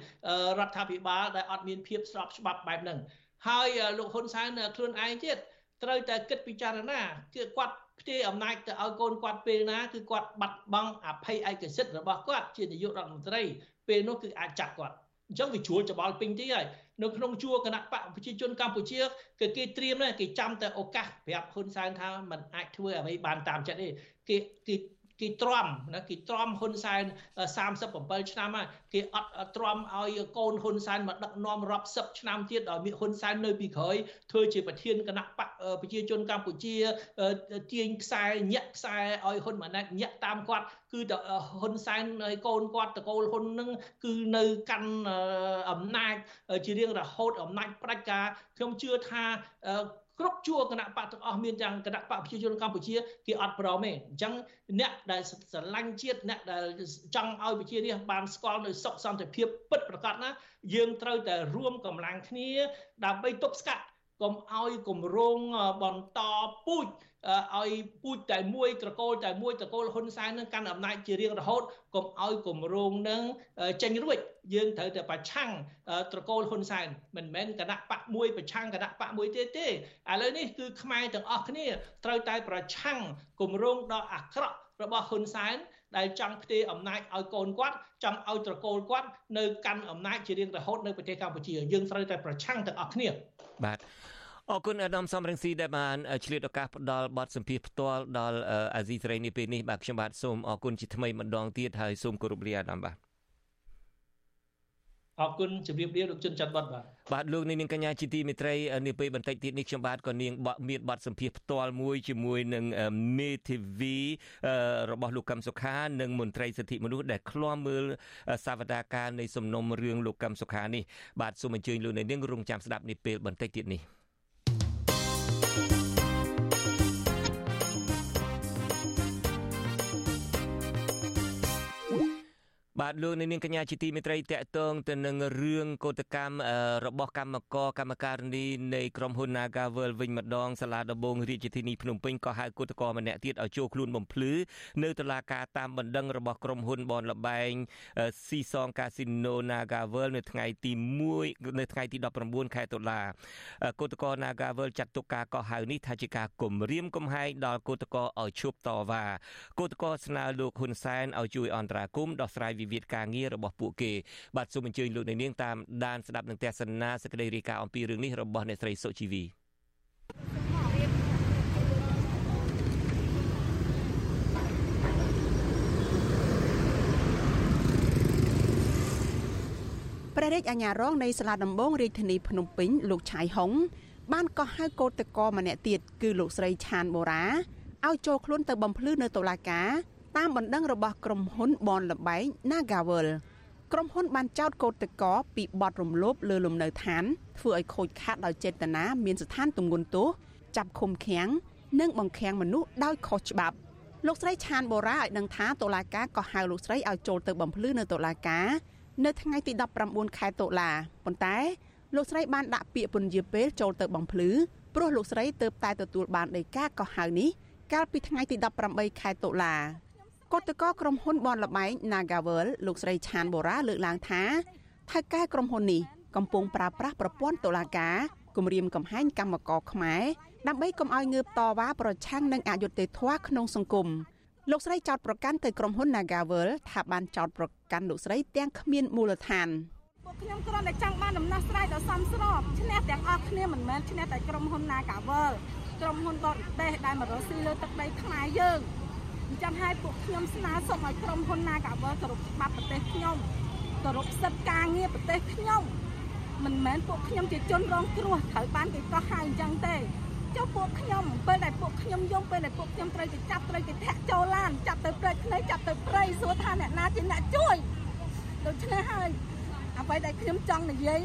រដ្ឋាភិបាលដែលអត់មានភាពស្របច្បាប់បែបហ្នឹងហើយលោកហ៊ុនសែនខ្លួនឯងទៀតត្រូវតែគិតពិចារណាគឺគាត់ផ្ទេរអំណាចទៅឲ្យកូនគាត់ពេលណាគឺគាត់បាត់បង់អភ័យឯកសិទ្ធិរបស់គាត់ជានាយករដ្ឋមន្ត្រីពេលនោះគឺអាចចាប់គាត់អញ្ចឹងវាជួលច្បល់ពេញទីហើយ នៅក្នុងជួរគណៈបកប្រជាជនកម្ពុជាគឺគេត្រៀមគេចាំតែឱកាសប្រាប់ហ៊ុនសែនថាมันអាចធ្វើអ្វីបានតាមចិត្តទេគេគេ គេទ្រាំណាគេទ្រាំហ៊ុនសែន37ឆ្នាំហើយគេអត់ទ្រាំឲ្យកូនហ៊ុនសែនមកដឹកនាំរាប់សិបឆ្នាំទៀតឲ្យមានហ៊ុនសែននៅពីក្រោយធ្វើជាប្រធានគណៈបកប្រជាជនកម្ពុជាទាញខ្សែញាក់ខ្សែឲ្យហ៊ុនម៉ាណែតញាក់តាមគាត់គឺហ៊ុនសែនហើយកូនគាត់តកូលហ៊ុននឹងគឺនៅកាន់អំណាចជារៀងរហូតអំណាចផ្ដាច់ការខ្ញុំជឿថា គ្រប់ជួរគណៈបកទាំងអស់មានយ៉ាងគណៈបកប្រជាជនកម្ពុជាគេអត់ព្រមទេអញ្ចឹងអ្នកដែលស្រឡាញ់ជាតិអ្នកដែលចង់ឲ្យប្រជារាស្ត្របានស្គាល់នៅសុខសន្តិភាពពិតប្រាកដណាយើងត្រូវតែរួមកម្លាំងគ្នាដើម្បីទប់ស្កាត់ កុំឲ្យគម្រោងបន្តពូជឲ្យពូជតែមួយត្រកូលតែមួយត្រកូលហ៊ុនសែននឹងកាន់អំណាចជារៀងរហូតកុំឲ្យគម្រោងនឹងចេញរួចយើងត្រូវតែប្រឆាំងត្រកូលហ៊ុនសែនមិនមែនគណៈបកមួយប្រឆាំងគណៈបកមួយទេទេឥឡូវនេះគឺខ្មែរទាំងអស់គ្នាត្រូវតែប្រឆាំងគម្រោងដ៏អាក្រក់របស់ហ៊ុនសែនដែលចង់ផ្ទេរអំណាចឲ្យកូនគាត់ចង់ឲ្យត្រកូលគាត់នៅកាន់អំណាចជារៀងរហូតនៅប្រទេសកម្ពុជាយើងត្រូវតែប្រឆាំងទាំងអស់គ្នាបាទ អរគុណអាដាមសំរងស៊ីដែលបានឆ្លៀតឱកាសផ្ដល់បទសម្ភាសផ្ទាល់ដល់អាស៊ីសេរីនេះពេលនេះបាទខ្ញុំបាទសូមអរគុណជាថ្មីម្ដងទៀតហើយសូមគោរពលាអាដាមបាទអរគុណជម្រាបលាលោកជុនច័ន្ទបតបាទបាទលោកនាងកញ្ញាជាទីមេត្រីនាពេលបន្តិចទៀតនេះខ្ញុំបាទក៏នាងមានបទសម្ភាសផ្ទាល់មួយជាមួយនឹងមេធាវីរបស់លោកកឹមសុខានិងមន្ត្រីសិទ្ធិមនុស្សដែលឃ្លាំមើលសវតាការនៃសំណុំរឿងលោកកឹមសុខានេះបាទសូមអញ្ជើញលោកនាងរងចាំស្ដាប់នាពេលបន្តិចទៀតនេះ បាទលោកនាងកញ្ញាជាទីមេត្រីតកតងទៅនឹងរឿងកោតកម្មរបស់កម្មករកម្មការនីនៃក្រុមហ៊ុន Nagavel វិញម្ដងសាលាដំបងរាជធានីភ្នំពេញក៏ហៅកោតករម្នាក់ទៀតឲ្យចូលខ្លួនបំភ្លឺនៅតុលាការតាមបណ្ដឹងរបស់ក្រុមហ៊ុនបនលបែងស៊ីសងកាស៊ីណូ Nagavel នៅថ្ងៃទី1នៅថ្ងៃទី19ខែតុលាកោតករ Nagavel ចាត់ទុកការកោះហៅនេះថាជាការគំរាមកំហែងដល់កោតករឲ្យឈប់តវ៉ាកោតករស្នើលោកហ៊ុនសែនឲ្យជួយអន្តរាគមន៍ដោះស្រាយវិវាទការងាររបស់ពួកគេបាទសូមអញ្ជើញលោកនាងតាមដានស្ដាប់នឹងទស្សនាសេចក្តីរាយការណ៍អំពីរឿងនេះរបស់អ្នកស្រីសុជីវីព្រះរាជអាជ្ញារងនៃសាលាដំបងរាជធានីភ្នំពេញលោកឆៃហុងបានកោះហៅកោតតកម្នាក់ទៀតគឺលោកស្រីឆានបូរ៉ាឲ្យចូលខ្លួនទៅបំភ្លឺនៅតុលាការ តាមបណ្ដឹងរបស់ក្រុមហ៊ុនបនលបែង Nagavel ក្រុមហ៊ុនបានចោទកោតតកពីបទរំលោភលើលំនៅឋានធ្វើឲ្យខូចខាតដោយចេតនាមានស្ថានទម្ងន់ទោសចាប់ឃុំឃាំងនិងបង្ខាំងមនុស្សដោយខុសច្បាប់លោកស្រីឆានបូរ៉ាឲ្យដឹងថាតុលាការក៏ហៅលោកស្រីឲ្យចូលទៅបំភ្លឺនៅតុលាការនៅថ្ងៃទី19ខែតុលាប៉ុន្តែលោកស្រីបានដាក់ពាក្យពន្យាពេលចូលទៅបំភ្លឺព្រោះលោកស្រីទៅតែទទួលបានដីកាកោះហៅនេះកាលពីថ្ងៃទី18ខែតុលា គឧតកោក្រុមហ៊ុនបនលបែង Nagavel លោកស្រីឆានបូរ៉ាលើកឡើងថាថៅកែក្រុមហ៊ុននេះកំពុងប្រើប្រាស់ប្រព័ន្ធតុលាការគម្រាមកំហែងកម្មករខ្មែរដើម្បីកុំឲ្យងើបតវ៉ាប្រឆាំងនឹងអយុត្តិធម៌ក្នុងសង្គមលោកស្រីចោតប្រកាន់ទៅក្រុមហ៊ុន Nagavel ថាបានចោតប្រកាន់លោកស្រីទាំងគ្មានមូលដ្ឋានពួកខ្ញុំគ្រាន់តែចង់បានដំណោះស្រាយដ៏សមស្របឈ្នះទាំងអស់គ្នាមិនមែនឈ្នះតែក្រុមហ៊ុន Nagavel ក្រុមហ៊ុនបរទេសដែលមករស់ស៊ីលើទឹកដីខ្មែរយើង អញ្ចឹងហើយពួកខ្ញុំស្នើសុំឲ្យក្រុមហ៊ុន Nagavel គោរពច្បាប់ប្រទេសខ្ញុំគោរពសិទ្ធិការងារប្រទេសខ្ញុំមិនមែនពួកខ្ញុំជាជនរងគ្រោះត្រូវបានគេកោះហៅអញ្ចឹងទេចុះពួកខ្ញុំពេលដែលពួកខ្ញុំយំពេលដែលពួកខ្ញុំត្រូវគេចាប់ត្រូវគេធាក់ចូលឡានចាប់ទៅព្រៃភ្នែកចាប់ទៅព្រៃសួរថាអ្នកណាជាអ្នកជួយដូច្នេះហើយអ្វីដែលខ្ញុំចង់និយាយ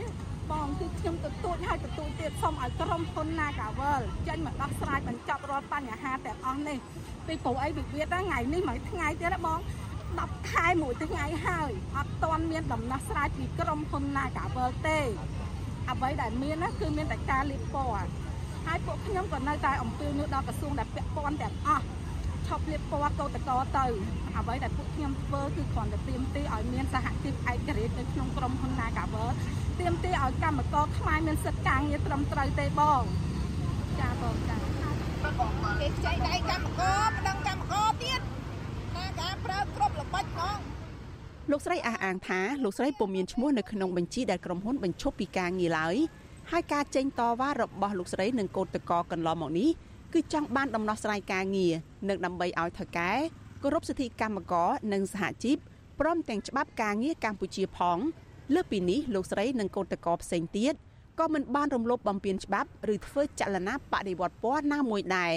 បងគឺខ្ញុំទទូចហើយទទូចទៀតសូមឲ្យក្រុមហ៊ុន Nagavel ចេញមកដោះស្រាយបញ្ចប់រាល់បញ្ហាទាំងអស់នេះពីព្រោះអីវិវាទថ្ងៃនេះមួយថ្ងៃទៀតណាបង10ខែមួយថ្ងៃហើយអត់ទាន់មានដំណោះស្រាយពីក្រុមហ៊ុន Nagavel ទេអ្វីដែលមានណាគឺមានតែការលៀបពណ៌ហើយពួកខ្ញុំក៏នៅតែអំពាវនាវដល់ក្រសួងដែលពាក់ព័ន្ធទាំងអស់ឈប់លៀបពណ៌កោតកោទៅអ្វីដែលពួកខ្ញុំធ្វើគឺគ្រាន់តែទៀមទីឲ្យមានសហជីពឯករាជ្យនៅក្នុងក្រុមហ៊ុន Nagavel ទៀមទីឲ្យកម្មករខ្មែរមានសិទ្ធិការងារត្រឹមត្រូវទេបងចាបងចាគេខ្ចីដៃកម្មករប្តឹងកម្មករទៀតណាការប្រើគ្រប់ល្បិចហ្មងលោកស្រីអះអាងថាលោកស្រីពុំមានឈ្មោះនៅក្នុងបញ្ជីដែលក្រុមហ៊ុនបញ្ឈប់ពីការងារឡើយហើយការចេញតវ៉ារបស់លោកស្រីនិងកូនតកកន្លងមកនេះគឺចង់បានដំណោះស្រាយការងារនិងដើម្បីឲ្យថៅកែគោរពសិទ្ធិកម្មករនិងសហជីពព្រមទាំងច្បាប់ការងារកម្ពុជាផង លើសពីនេះលោកស្រីនិងកូនតកផ្សេងទៀតក៏មិនបានរំលោភបំពានច្បាប់ឬធ្វើចលនាបដិវត្តពណ៌ណាមួយដែរ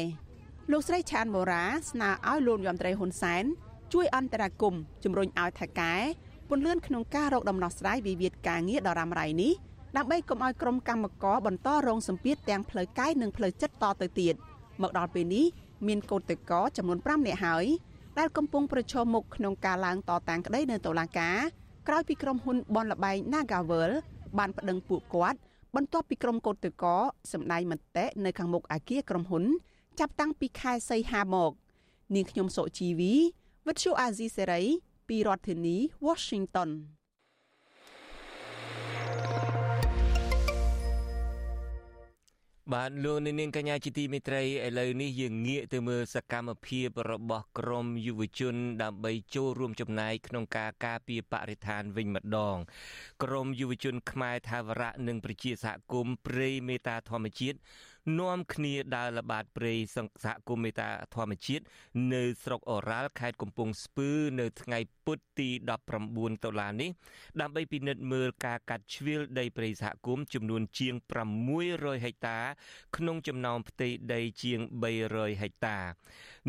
លោកស្រីឆានម៉ូរ៉ាស្នើឲ្យលោកយមត្រីហ៊ុនសែនជួយអន្តរាគមជំរុញឲ្យថៅកែពន្លឿនក្នុងការរកដំណោះស្រាយវិវាទការងារដ៏រ៉ាំរ៉ៃនេះដើម្បីកុំឲ្យក្រុមកម្មករបន្តរងសម្ពាធទាំងផ្លូវកាយនិងផ្លូវចិត្តតទៅទៀតមកដល់ពេលនេះមានកោតតកចំនួន5នាក់ហើយដែលកំពុងប្រឈមមុខក្នុងការឡើងតតាំងក្តីនៅតុលាការ ក្រោយពីក្រុមហ៊ុនបនលបែង Nagavel បានប្តឹងពួកគាត់បន្ទាប់ពីក្រុមកោតតកសម្ដែងមតិនៅខាងមុខអាគារក្រុមហ៊ុន ចាប់តាំងពីខែសីហាមកនាងខ្ញុំសុជីវីវិទ្យុអាស៊ីសេរីពីរដ្ឋធានី Washington បាទលោកនាងកញ្ញាជាទីមេត្រីឥឡូវនេះយើងងាកទៅមើលសកម្មភាពរបស់ក្រមយុវជន ដើម្បីចូលរួមចំណែកក្នុងការការពារបរិស្ថានវិញម្ដង ក្រមយុវជន ខ្មែរថាវរៈនិងប្រជាសហគមន៍ព្រៃមេតាធម្មជាតិនាំគ្នាដើរល្បាតព្រៃសង្សហគមន៍មេតាធម្មជាតិនៅស្រុកអូរ៉ាល់ខេត្តកំពង់ស្ពឺនៅថ្ងៃពុធទី19តុលានេះដើម្បីពិនិត្យមើលការកាត់ជ្រៀលដីព្រៃសហគមន៍ចំនួនជាង600ហិកតា ក្នុងចំណោមផ្ទៃដីជាង300ហិកតា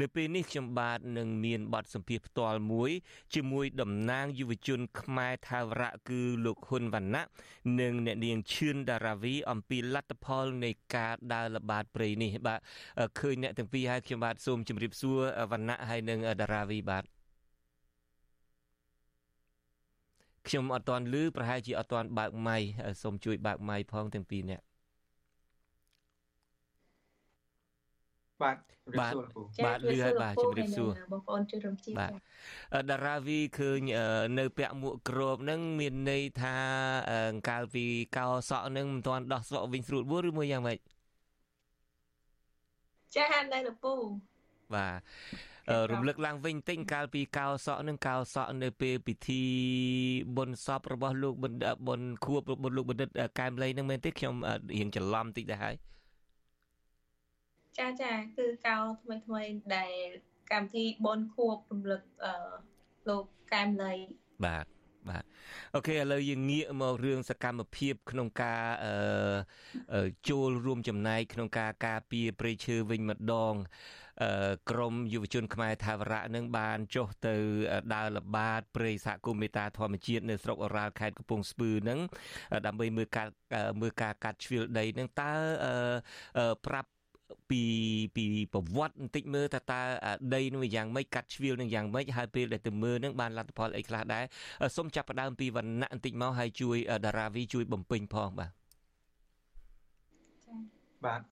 នៅពេលនេះខ្ញុំបាទនឹងមានបទសម្ភាសផ្ទាល់មួយ ជាមួយតំណាងយុវជន ខ្មែរថាវរៈគឺលោកហ៊ុនវណ្ណៈនិងអ្នកនាងឈឿនដារាវីអំពីលទ្ធផលនៃការដើរល្បាតព្រៃនេះបាទឃើញអ្នកទាំងពីរហើយខ្ញុំបាទសូមជម្រាបសួរវណ្ណៈហើយនិងដារាវីបាទ ខ្ញុំអត់ទាន់ឮប្រហែលជាអត់ទាន់បើកម៉ៃសូមជួយបើកម៉ៃផងទាំងពីរនាក់បាទបាទបាទលឺហើយបាទជំរាបសួរបងប្អូនជួយរំជាបាទតារាវីឃើញនៅពាក់មួកក្របហ្នឹងមានន័យថាកាលពីកោសក់ហ្នឹងមិនទាន់ដោះសក់វិញស្រួលបួឬមួយយ៉ាងម៉េចចានៅលពូបាទ រំលឹកឡើងវិញតិចកាលពីកោសក់នឹងកោសក់នៅពេលពិធីបុណ្យសពរបស់លោកបណ្ឌិតបុណ្យខួបរបស់លោកបណ្ឌិតកែមលីនឹងមែនទេខ្ញុំរៀងច្រឡំតិចដែរហើយចាចាគឺកោថ្មីថ្មីដែលកម្មវិធីបនខួបរំលឹកអឺលោកកែមលីបាទបាទអូខេឥឡូវយើងងាកមករឿងសកម្មភាពក្នុងការអឺចូលរួមចំណែកក្នុងការការពារព្រៃឈើវិញម្ដង ក្រមយុវជនខ្មែរថាវរៈនឹងបានចុះទៅដើរល្បាតព្រៃសហគមន៍មេតាធម្មជាតិនៅស្រុករ៉ាល់ខេត្តកំពង់ស្ពឺនឹងដើម្បីមើលការមើលការកាត់ជ្រៀលដីនឹងតើប្រាប់ពីពីប្រវត្តិបន្តិចមើលតើតើដីនោះយ៉ាងម៉េចកាត់ជ្រៀលនឹងយ៉ាងម៉េចហើយពេលដែលទៅមើលនឹងបានលទ្ធផលអីខ្លះដែរសូមចាប់ផ្ដើមពីវណ្ណៈបន្តិចមកហើយជួយតារាវីជួយបំពេញផងបាទបាទ